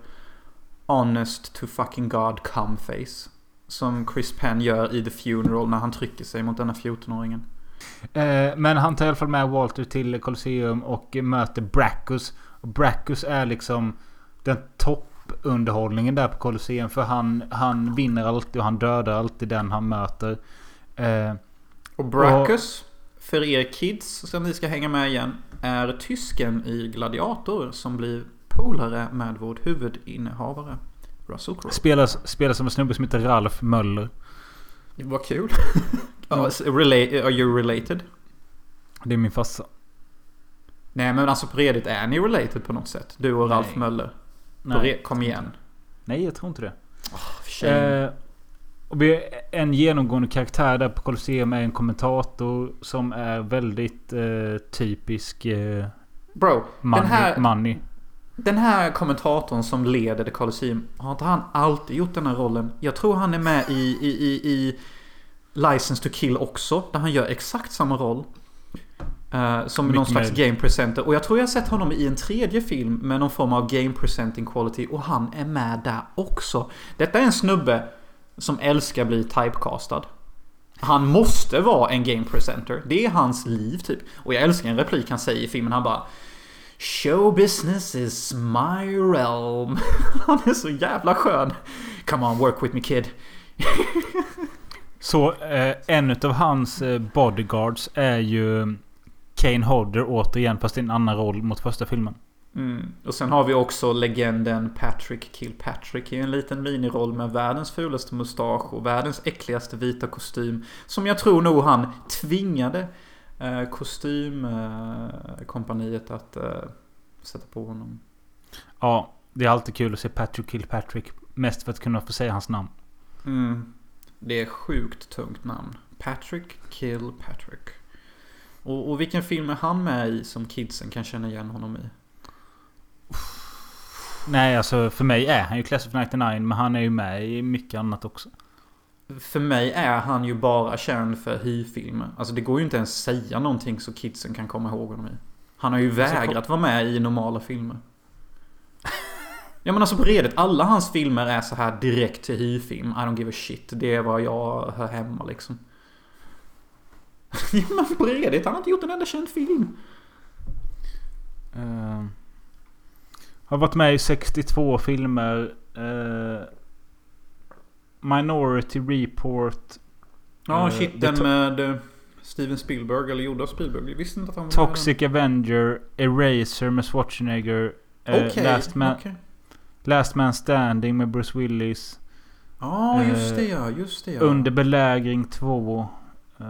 honest to fucking god come face. Som Chris Penn gör i The Funeral när han trycker sig mot denna 14-åringen. Eh, men han tar i alla fall med Walter till Colosseum och möter Brackus. Och Brackus är liksom den toppunderhållningen där på Colosseum. För han, han vinner alltid och han dödar alltid den han möter. Eh, Och Brackus, för er kids som ni ska hänga med igen, är tysken i Gladiator som blir polare med vår huvudinnehavare. Russell Crowe. spelas, spelas som en snubbe som heter Ralf Möller. Vad kul. (laughs) Rela- are you related? Det är min farsa. Nej men alltså på redigt är ni related på något sätt? Du och Ralf Nej. Möller. På Nej. kom igen. Nej, jag tror inte det. Shame. Eh, och en genomgående karaktär där på Colosseum är en kommentator som är väldigt eh, typisk eh, Bro, money, den här, money. den här kommentatorn som leder The Colosseum. Har inte han alltid gjort den här rollen? Jag tror han är med i, i, i, i License to Kill också. Där han gör exakt samma roll. Eh, som någon slags game presenter. Och jag tror jag har sett honom i en tredje film med någon form av game presenting quality. Och han är med där också. Detta är en snubbe som älskar bli typecastad. Han måste vara en game presenter. Det är hans liv typ. Och jag älskar en replik han säger i filmen. Han bara Show business is my realm. (laughs) Han är så jävla skön. Come on, work with me kid. (laughs) Så eh, en av hans eh, bodyguards är ju Kane Hodder återigen fast i en annan roll mot första filmen. Mm. Och sen har vi också legenden Patrick Kilpatrick i en liten miniroll med världens fulaste mustasch och världens äckligaste vita kostym. Som jag tror nog han tvingade eh, kostymkompaniet att eh, sätta på honom. Ja, det är alltid kul att se Patrick Kilpatrick. Mest för att kunna få säga hans namn. Mm. Det är sjukt tungt namn. Patrick Kilpatrick. Och, och vilken film är han med i som kidsen kan känna igen honom i? Nej, alltså för mig är han ju Class of 99 men han är ju med i mycket annat också. För mig är han ju bara känd för hy-filmer. Alltså det går ju inte ens säga någonting så kidsen kan komma ihåg honom i. Han har ju vägrat vara med i normala filmer. Ja men alltså på redigt, alla hans filmer är så här direkt till hy-film. I don't give a shit. Det är vad jag hör hemma liksom. (laughs) Ja men på redigt, han har inte gjort en enda känd film. Eh, har varit med i 62 filmer. eh, Minority Report. Ja Eh, shit, den med eh, Steven Spielberg, eller gjord av Spielberg. Jag visste inte att han var Toxic Avenger. Eraser med Schwarzenegger. med. eh, Last, Man, okej. Last Man Standing med Bruce Willis. Ja, just Eh, det ja, just det ja. Under belägring 2. eh,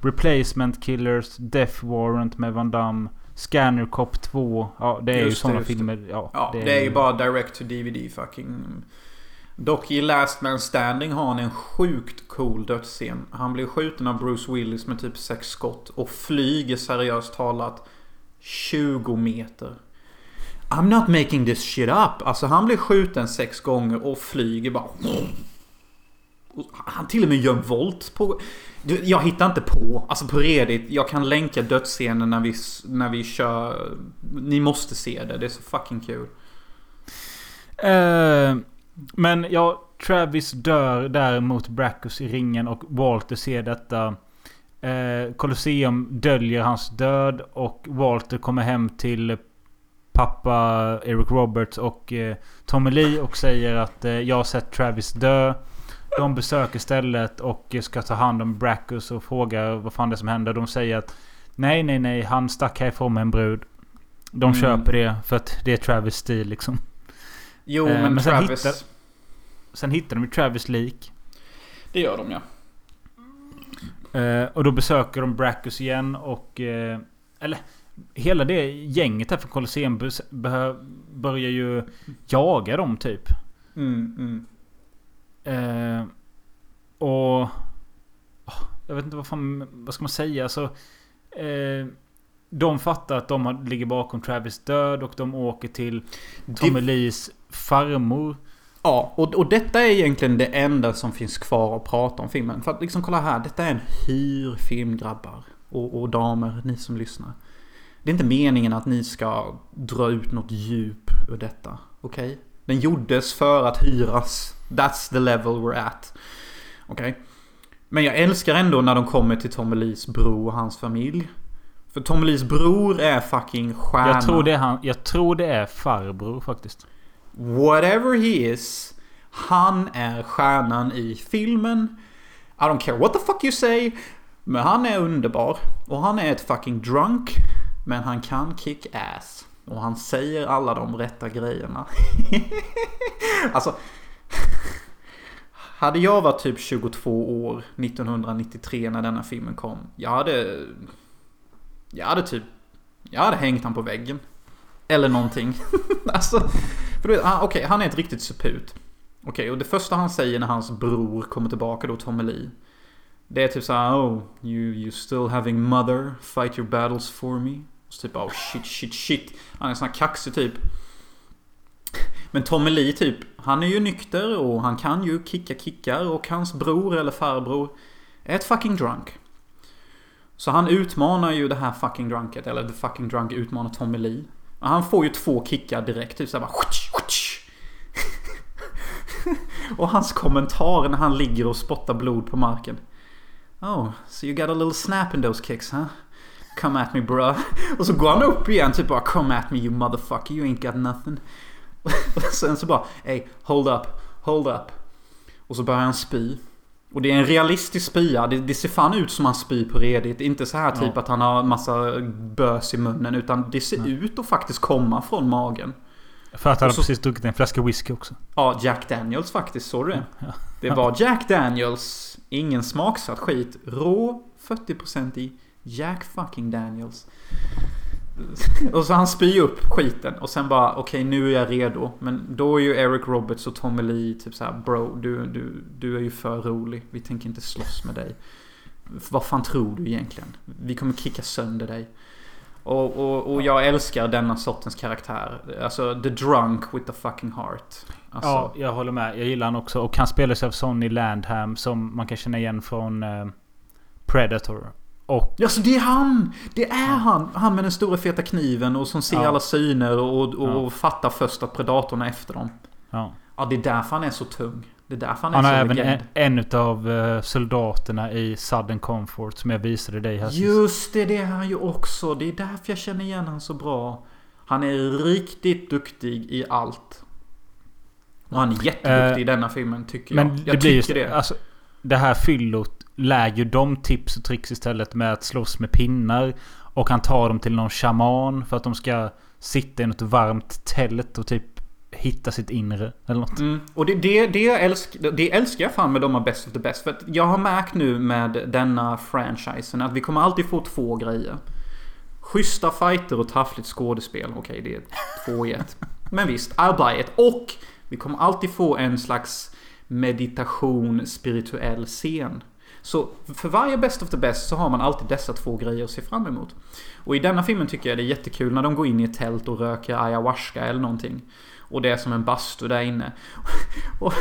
Replacement Killers. Death Warrant med Van Damme. Scanner Cop 2. Ja, det är ju Just det, sådana just det. filmer. Ja, Ja, det, är ju bara direct to DVD fucking... Dock i Last Man Standing har han en sjukt cool dödsscen. Han blir skjuten av Bruce Willis med typ sex skott och flyger seriöst talat 20 meter. I'm not making this shit up. Alltså han blir skjuten sex gånger och flyger bara... Han till och med gör en volt på... Jag hittar inte på. Alltså på Reddit. Jag kan länka dödsscenen när vi, när vi kör... Ni måste se det. Det är så fucking kul. Uh, men ja, Travis dör där mot Brackus i ringen och Walter ser detta. Eh, Colosseum döljer hans död och Walter kommer hem till pappa Eric Roberts och eh, Tommy Lee och säger att eh, jag har sett Travis dö. De besöker stället och ska ta hand om Brackus och frågar vad fan det är som händer. De säger att nej, nej, nej, han stack härifrån med en brud. De Mm. köper det för att det är Travis stil liksom. Jo, Eh, men, men sen Travis... hittar- Sen hittar de ju Travis lik. Det gör de ja. Eh, och då besöker de Brackus igen och... Eh, eller hela det gänget här från Colosseum börjar ju jaga dem typ. Mm, mm. Eh, och... Jag vet inte vad fan... Vad ska man säga? Alltså, eh, de fattar att de ligger bakom Travis död och de åker till Tommy Lees farmor. Ja, och, och detta är egentligen det enda som finns kvar att prata om filmen. För att liksom kolla här, detta är en hyrfilm grabbar. Och, och damer, ni som lyssnar. Det är inte meningen att ni ska dra ut något djup ur detta. Okej? Den gjordes för att hyras. That's the level we're at. Okej? Men jag älskar ändå när de kommer till Tommy Lees bror och hans familj. För Tommy Lees bror är fucking stjärna. Jag tror, det är han, jag tror det är farbror faktiskt. Whatever he is. Han är stjärnan i filmen. I don't care what the fuck you say. Men han är underbar. Och han är ett fucking drunk. Men han kan kick ass. Och han säger alla de rätta grejerna. (laughs) alltså. Hade jag varit typ 22 år 1993 när denna filmen kom. Jag hade... Jag hade typ... Jag hade hängt han på väggen. Eller någonting. (laughs) alltså, för du vet, ah, okej, han är ett riktigt suput. Okej, och det första han säger när hans bror kommer tillbaka då, Tommy Lee. Det är typ såhär, oh, you, you still having mother, fight your battles for me. Så typ, oh shit, shit, shit. Han är sån här kaxig typ. Men Tommy Lee typ, han är ju nykter och han kan ju kicka kickar och hans bror eller farbror är ett fucking drunk. Så han utmanar ju det här fucking drunket, eller the fucking drunk utmanar Tommy Lee. Och han får ju två kickar direkt, typ såhär bara (laughs) Och hans kommentar när han ligger och spottar blod på marken. Oh, so you got a little snap in those kicks, huh? Come at me bruh. (laughs) Och så går han upp igen typ bara Come at me you motherfucker, you ain't got nothing. (laughs) Och sen så bara Hey, hold up, hold up. Och så börjar han spy. Och det är en realistisk spya. Det, det ser fan ut som han spyr på redigt. Inte så här typ att han har massa bös i munnen. Utan det ser ut att faktiskt komma från magen. För att han så- precis druckit en flaska whisky också. Ja, Jack Daniels faktiskt. Såg du det? Det var Jack Daniels. Ingen smaksatt skit. Rå 40% i Jack fucking Daniels. (laughs) Och så han spyr upp skiten och sen bara okej nu är jag redo. Men då är ju Eric Roberts och Tommy Lee typ så här bro du, du, du är ju för rolig. Vi tänker inte slåss med dig. Vad fan tror du egentligen? Vi kommer kicka sönder dig. Och, och, och jag älskar denna sortens karaktär. Alltså the drunk with the fucking heart. Alltså, Ja, jag håller med. Jag gillar han också. Och han spelas av Sonny Landham som man kan känna igen från eh, Predator. Och Ja, så det är han! Det är han! Han med den stora feta kniven och som ser Ja. alla syner och, och Ja. fattar först att predatorn är efter dem. ja. Ja, det är därför han är så tung. Det är därför han är Han så har även legend. en, en av eh, soldaterna i Sudden Comfort som jag visade dig här. Just det, det är han ju också. Det är därför jag känner igen han så bra. Han är riktigt duktig i allt. Och han är jätteduktig Eh, i denna filmen, tycker Men jag. det Jag blir ju... tycker det. Alltså, det här fyllot lär ju de tips och tricks istället med att slåss med pinnar. Och han tar dem till någon shaman för att de ska sitta i något varmt tält och typ hitta sitt inre. Eller något. Mm. Och det, det, det, jag älsk, det älskar jag fan med de av Best of the Best. För att jag har märkt nu med denna franchisen att vi kommer alltid få två grejer. Schyssta fighter och taffligt skådespel. Okej, det är två i ett. (laughs) Men visst, I'll buy it. Och vi kommer alltid få en slags meditation, spirituell scen. Så för varje Best of the Best så har man alltid dessa två grejer att se fram emot. Och i denna filmen tycker jag det är jättekul när de går in i ett tält och röker ayahuasca eller någonting. Och det är som en bastu där inne. (laughs) Och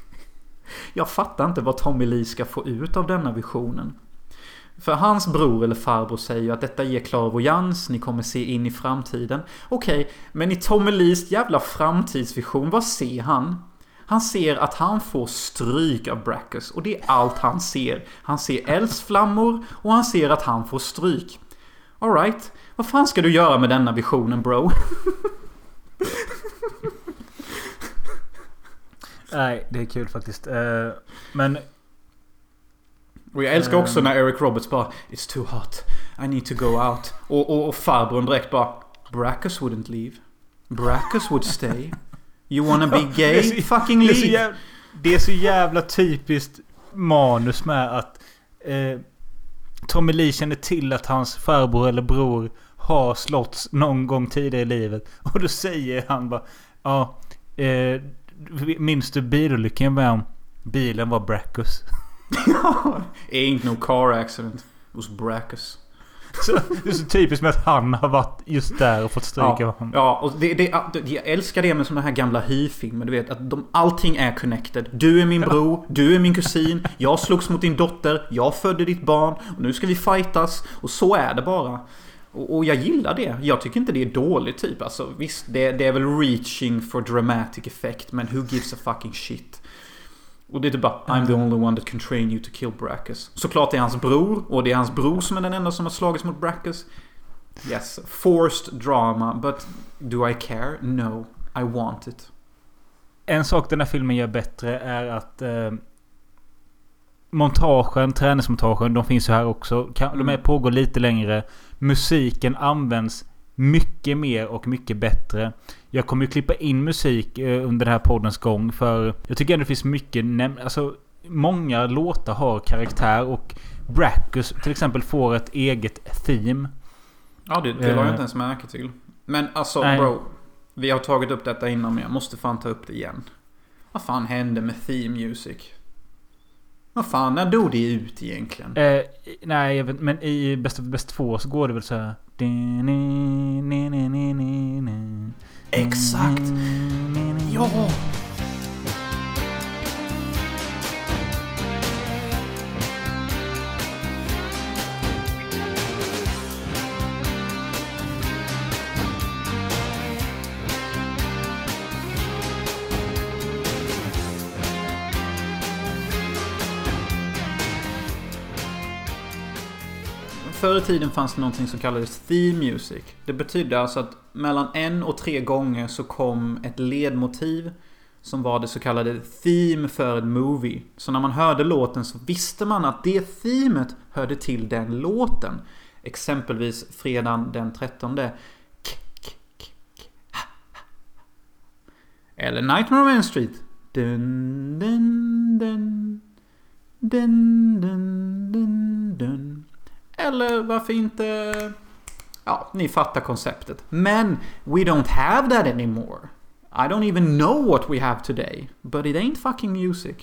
(laughs) jag fattar inte vad Tommy Lee ska få ut av denna visionen. För hans bror eller farbror säger ju att detta ger clairvoyans, ni kommer se in i framtiden. Okej, men i Tommy Lees jävla framtidsvision, vad ser han? Han ser att han får stryk av Brackus och det är allt han ser. Han ser eldsflammor och han ser att han får stryk. Alright, vad fan ska du göra med denna visionen bro? (laughs) Nej, det är kul faktiskt. Eh, men Och jag älskar också när Eric Roberts bara It's too hot. I need to go out. Och, och, och farbrorn direkt bara Brackus wouldn't leave. Brackus would stay. You wanna be (laughs) gay? så- Fucking det är, leave. jävla, det är så jävla typiskt manus med att eh, Tommy Lee känner till att hans farbror eller bror har slåtts någon gång tidigare i livet. (laughs) Och då säger han bara Ja, eh, minns du bilolyckan jag med om? Bilen var Brackus. (laughs) Ain't no car accident. It was Brackus. (laughs) Så, det är så typiskt med att han har varit just där och fått stryk av Ja, honom. ja och det, det, jag älskar det med såna här gamla hy-filmer. Du vet att de, allting är connected. Du är min bror, du är min kusin, jag slogs mot din dotter, jag födde ditt barn och nu ska vi fightas. Och så är det bara. Och, och jag gillar det. Jag tycker inte det är dåligt typ. Alltså visst, det, det är väl reaching for dramatic effect. Men who gives a fucking shit? Och det är typ bara I'm the only one that can train you to kill Brackus. Såklart det är hans bror. Och det är hans bror som är den enda som har slagits mot Brackus. Yes, forced drama. But do I care? No. I want it. En sak den här filmen gör bättre är att eh, montagen, träningsmontagen, de finns ju här också. De är, pågår lite längre. Musiken används mycket mer och mycket bättre. Jag kommer ju klippa in musik eh, under den här poddens gång för jag tycker ändå det finns mycket Alltså många låtar har karaktär och Brackus till exempel får ett eget theme. Ja, det, det la jag Eh. inte ens märke till. Men alltså Nej. bro. Vi har tagit upp detta innan men jag måste fan ta upp det igen. Vad fan hände med theme music? Vad fan, när dog det ut egentligen? Eh, nej, jag vet, men i Best of Best 2 så går det väl så här. Exakt! Ja! Förr i tiden fanns det någonting som kallades theme music. Det betydde alltså att mellan en och tre gånger så kom ett ledmotiv som var det så kallade theme för ett movie. Så när man hörde låten så visste man att det themet hörde till den låten. Exempelvis fredagen den 13. Eller Nightmare on Main Street. Dun, dun, dun. Dun, dun, dun, dun. Eller varför inte... Ja, ni fattar konceptet. Men we don't have that anymore. I don't even know what we have today. But it ain't fucking music.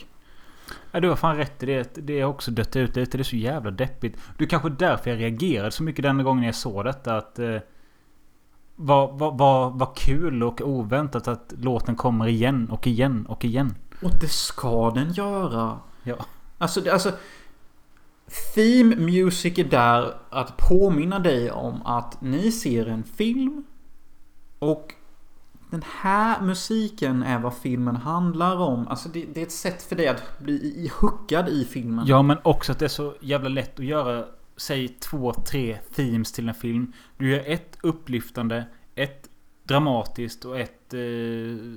Ja, du har fan rätt i det. Det har också dött ut lite. Det är så jävla deppigt. Det är kanske därför jag reagerade så mycket den gången jag såg detta. Att... Eh, vad, vad, vad, vad kul och oväntat att låten kommer igen och igen och igen. Och det ska den göra. Ja. Alltså, alltså... Theme music är där att påminna dig om att ni ser en film. Och den här musiken är vad filmen handlar om. Alltså det, det är ett sätt för dig att bli huckad hookad i filmen. Ja, men också att det är så jävla lätt att göra... Säg två, tre themes till en film. Du gör ett upplyftande, ett dramatiskt och ett eh,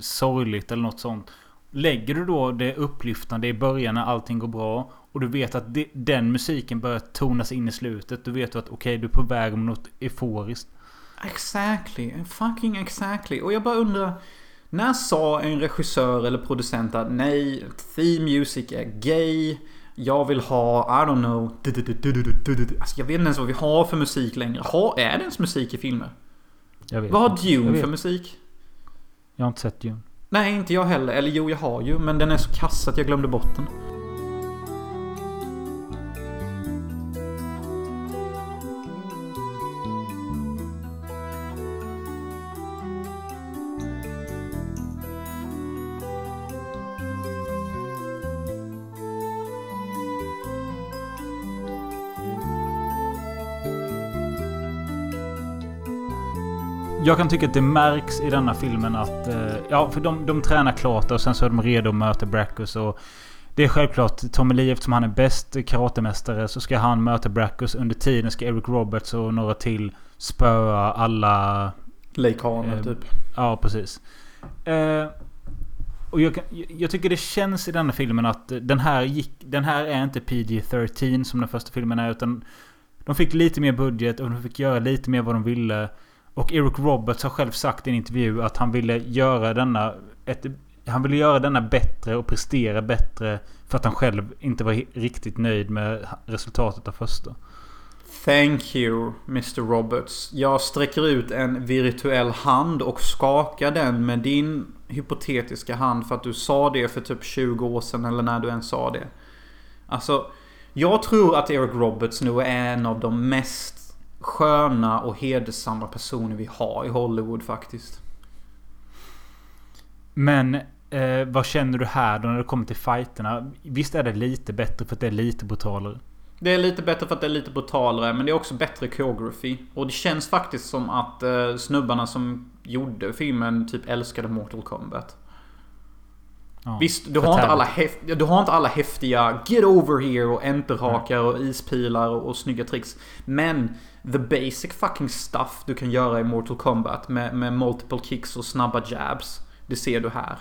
sorgligt eller något sånt. Lägger du då det upplyftande i början när allting går bra och du vet att det, den musiken börjar tonas in i slutet. Då vet du att okej, du är på väg mot något euforiskt. Exactly. Fucking exactly. Och jag bara undrar. När sa en regissör eller producent att nej, theme music är gay. Jag vill ha, I don't know. Alltså jag vet inte ens vad vi har för musik längre. Ha, är det ens musik i filmer? Jag vet Vad har Dune för musik? Jag har inte sett Dune. Nej, inte jag heller. Eller jo, jag har ju. Men den är så kass att jag glömde bort den. Jag kan tycka att det märks i denna filmen att... Eh, ja, för de, de tränar klart och sen så är de redo att möta Brackus och... Det är självklart Tommy Lee eftersom han är bäst karatemästare så ska han möta Brackus. Under tiden ska Eric Roberts och några till spöa alla... Leikaner Eh, typ. Ja, precis. Eh, och jag, jag tycker det känns i denna filmen att den här gick... Den här är inte PG-13 som den första filmen är utan... De fick lite mer budget och de fick göra lite mer vad de ville. Och Eric Roberts har själv sagt i en intervju att han ville göra denna... Ett, han ville göra denna bättre och prestera bättre. För att han själv inte var riktigt nöjd med resultatet av första. Thank you, Mr Roberts. Jag sträcker ut en virtuell hand och skakar den med din hypotetiska hand för att du sa det för typ 20 år sedan eller när du än sa det. Alltså, jag tror att Eric Roberts nu är en av de mest sköna och hedersamma personer vi har i Hollywood faktiskt. Men eh, vad känner du här då när det kommer till fighterna? Visst är det lite bättre för att det är lite brutalare? Det är lite bättre för att det är lite brutalare, men det är också bättre choreography. Och det känns faktiskt som att eh, snubbarna som gjorde filmen typ älskade Mortal Kombat. Ja, Visst, du har, inte alla fatality. häf- du har inte alla häftiga Get over here och enterhakar och ispilar och, och snygga tricks. Men the basic fucking stuff du kan göra i Mortal Kombat med, med multiple kicks och snabba jabs. Det ser du här.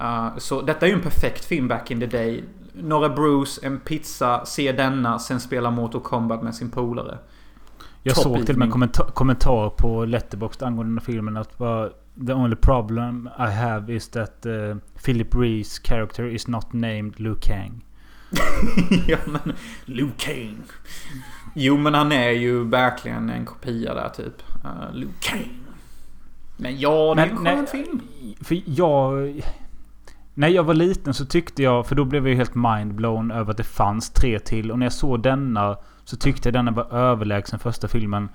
Uh, så detta är ju en perfekt film back in the day. Några Bruce, en pizza, se denna, sen spela Mortal Kombat med sin polare. Jag Top såg till och med kommentar, kommentar på Letterboxd angående den här filmen att bara, The only problem I have is that uh, Philip Rees character is not named Liu Kang. (laughs) ja men, Liu Kang. Jo men han är ju verkligen en kopia där typ. Uh, Liu Kang. Men ja, det är en skön nej, film. För jag... När jag var liten så tyckte jag, för då blev jag helt mindblown över att det fanns tre till. Och när jag såg denna så tyckte jag denna var överlägsen första filmen.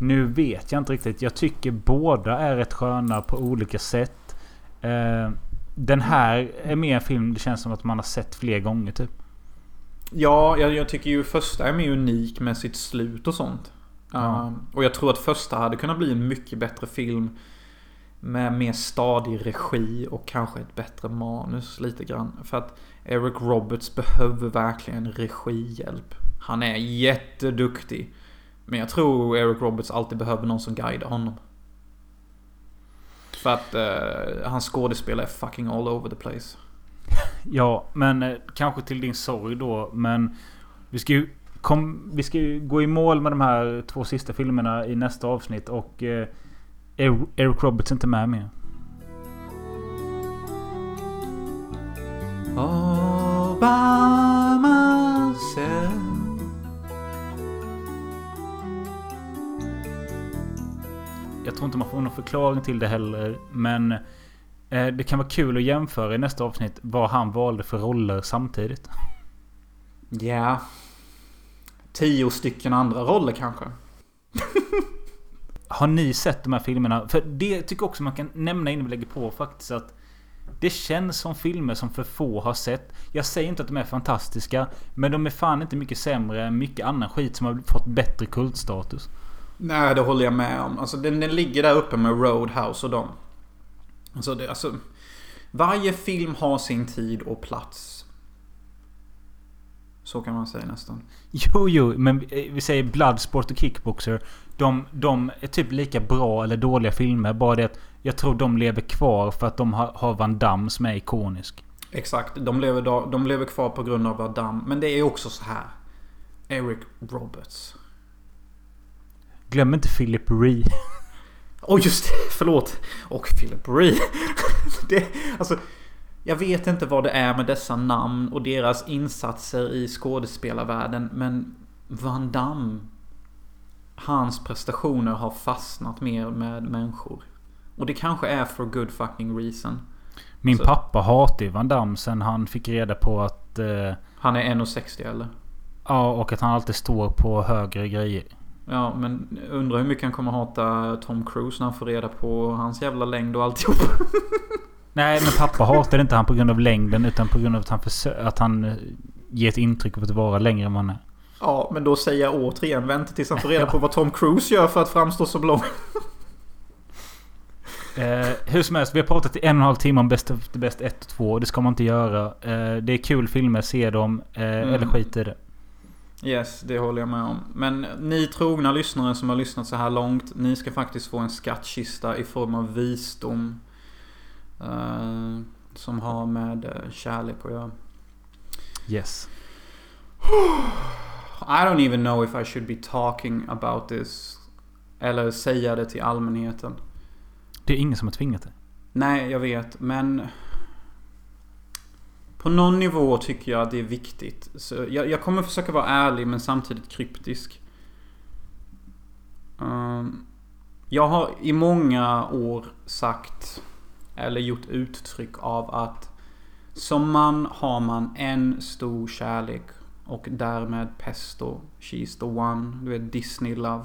Nu vet jag inte riktigt. Jag tycker båda är rätt sköna på olika sätt. Eh, den här är mer en film det känns som att man har sett fler gånger typ. Ja, jag, jag tycker ju första är mer unik med sitt slut och sånt. Ja. Uh, och jag tror att första hade kunnat bli en mycket bättre film. Med mer stadig regi och kanske ett bättre manus lite grann. För att Eric Roberts behöver verkligen regihjälp. Han är jätteduktig. Men jag tror Eric Roberts alltid behöver någon som guidar honom. För att uh, hans skådespel är fucking all over the place. (laughs) Ja, men eh, kanske till din sorg då. Men vi ska ju, kom, vi ska ju gå i mål med de här två sista filmerna i nästa avsnitt. Och eh, Eric Roberts är inte med mer. All by myself. Jag tror inte man får någon förklaring till det heller. Men eh, det kan vara kul att jämföra i nästa avsnitt vad han valde för roller samtidigt. Ja. Tio stycken andra roller kanske. (laughs) Har ni sett de här filmerna? För det tycker jag också man kan nämna innan vi lägger på faktiskt att det känns som filmer som för få har sett. Jag säger inte att de är fantastiska. Men de är fan inte mycket sämre än mycket annan skit som har fått bättre kultstatus. Nej, det håller jag med om. Alltså den, den ligger där uppe med Roadhouse och dem. Alltså, det, alltså Varje film har sin tid och plats. Så kan man säga nästan. Jo, jo, men vi säger Bloodsport och Kickboxer. De, de är typ lika bra eller dåliga filmer. Bara det att jag tror de lever kvar för att de har, har Van Damme som är ikonisk. Exakt. De lever, de lever kvar på grund av Adam. Men det är också så här. Eric Roberts. Glöm inte Philip Ree. Åh oh, just det, förlåt. Och Philip Ree. (laughs) det, alltså, jag vet inte vad det är med dessa namn och deras insatser i skådespelarvärlden. Men Van Damme. Hans prestationer har fastnat mer med människor. Och det kanske är for good fucking reason. Min Så- pappa hatar ju Van Damme sen han fick reda på att... Eh, Han är 1,60 eller? ja, och att han alltid står på högre grejer. Ja, men undrar hur mycket han kommer hata Tom Cruise när han får reda på hans jävla längd och alltihop. (laughs) Nej, men pappa hatar inte han på grund av längden utan på grund av att han, försö- att han eh, ger ett intryck av att vara längre än vad han är. Ja, men då säger jag återigen vänta tills han får reda på vad Tom Cruise gör för att framstå så lång. (laughs) Eh, hur som helst, vi har pratat i en och en halv timme om Best of the Best 1 och 2. Det ska man inte göra. Eh, det är kul filmer, se dem. Eh, Mm. Eller skit i det. Yes, det håller jag med om. Men ni trogna lyssnare som har lyssnat så här långt. Ni ska faktiskt få en skattkista i form av visdom. eh, som har med eh, kärlek att göra. Yes. (sighs) I don't even know if I should be talking about this. Eller säga det till allmänheten. Det är ingen som har tvingat dig. Nej, jag vet, men... På någon nivå tycker jag att det är viktigt. Så jag, jag kommer försöka vara ärlig men samtidigt kryptisk. Ehm, jag har i många år sagt, eller gjort uttryck av att som man har man en stor kärlek och därmed pesto. She's the one. Du vet Disney love.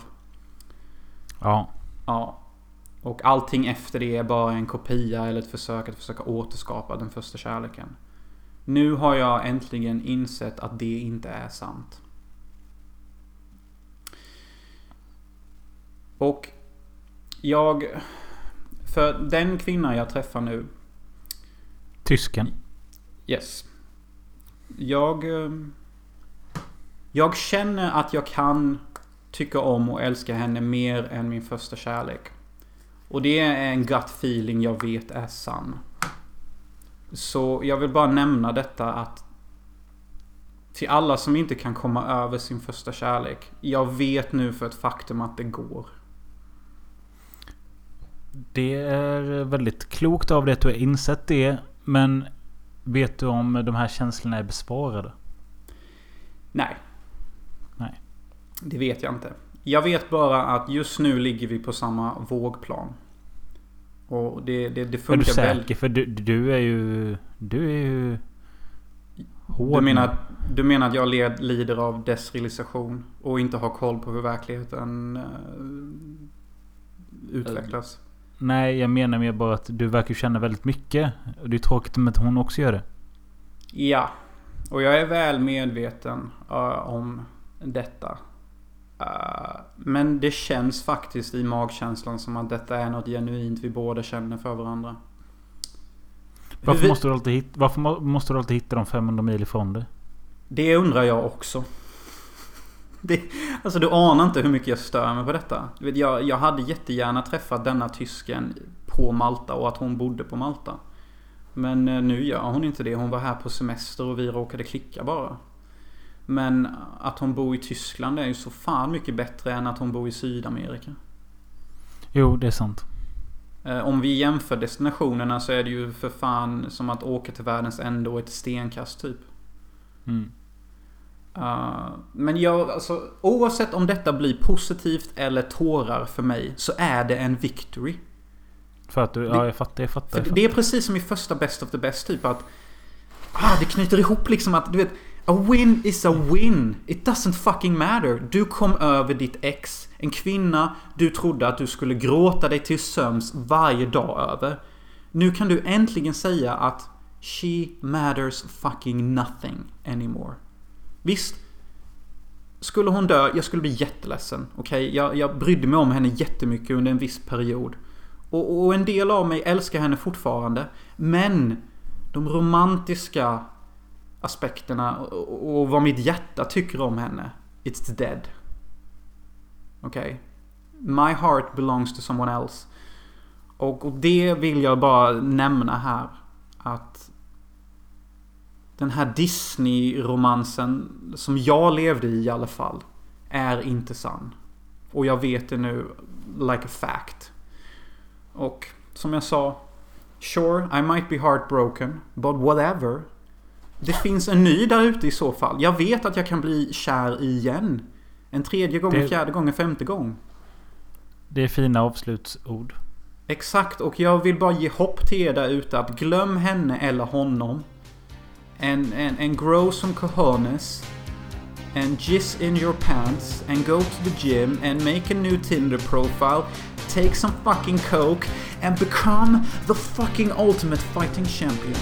Ja. Ja. Och allting efter det är bara en kopia eller ett försök att försöka återskapa den första kärleken. Nu har jag äntligen insett att det inte är sant. Och jag... För den kvinna jag träffar nu... Tysken? Yes. Jag... Eh, jag känner att jag kan tycka om och älska henne mer än min första kärlek. Och det är en gut feeling jag vet är sann. Så jag vill bara nämna detta att till alla som inte kan komma över sin första kärlek. Jag vet nu för ett faktum att det går. Det är väldigt klokt av dig att du har insett det. Men vet du om de här känslorna är besvarade? Nej. Nej. Det vet jag inte. Jag vet bara att just nu ligger vi på samma vågplan. Och det, det, det Är du funkar säker? väl. För du, du är ju... Du är ju... Hård Du menar, att, du menar att jag led, lider av desrealisation och inte har koll på hur verkligheten eh, utvecklas? Nej, jag menar mer bara att du verkar känna väldigt mycket. Och det är tråkigt om inte hon också gör det. Ja. Och jag är väl medveten eh, om detta. Eh, men det känns faktiskt i magkänslan som att detta är något genuint vi båda känner för varandra. Varför, vi- måste du, alltid hitta, varför må- måste du alltid hitta dem 500 mil ifrån dig? Det undrar jag också. Det, alltså du anar inte hur mycket jag stör mig på detta. Jag, jag hade jättegärna träffat denna tysken på Malta och att hon bodde på Malta. Men eh, nu gör hon inte det. Hon var här på semester och vi råkade klicka bara. Men att hon bor i Tyskland är ju så fan mycket bättre än att hon bor i Sydamerika. Jo, det är sant. Eh, Om vi jämför destinationerna så är det ju för fan som att åka till världens ände och ett stenkast typ. Mm. Uh, men jag, alltså, oavsett om detta blir positivt eller tårar för mig så är det en victory. För att du... Ja, jag fattar. Jag fattar. Jag fattar. det är precis som i första Best of the Best typ att... Ah, det knyter ihop liksom att du vet... A win is a win. It doesn't fucking matter. Du kom över ditt ex. En kvinna du trodde att du skulle gråta dig till sömns varje dag över. Nu kan du äntligen säga att She matters fucking nothing anymore. Visst. Skulle hon dö, jag skulle bli jätteledsen. Okej, jag, jag brydde mig om henne jättemycket under en viss period. Och, och en del av mig älskar henne fortfarande. Men de romantiska aspekterna och, och vad mitt hjärta tycker om henne. It's dead. Okej? My heart belongs to someone else. Och, och det vill jag bara nämna här. Att den här Disney-romansen som jag levde i i alla fall. Är inte sann. Och jag vet det nu like a fact. Och som jag sa. Sure, I might be heartbroken. But whatever. Det finns en ny där ute i så fall. Jag vet att jag kan bli kär igen. En tredje gång, en Det- fjärde gång, en femte gång. Det är fina avslutsord. Exakt, och jag vill bara ge hopp till er där ute att glöm henne eller honom. And, and, and grow some cojones. And jizz in your pants. And go to the gym and make a new Tinder profile. Take some fucking coke. And become the fucking ultimate fighting champion.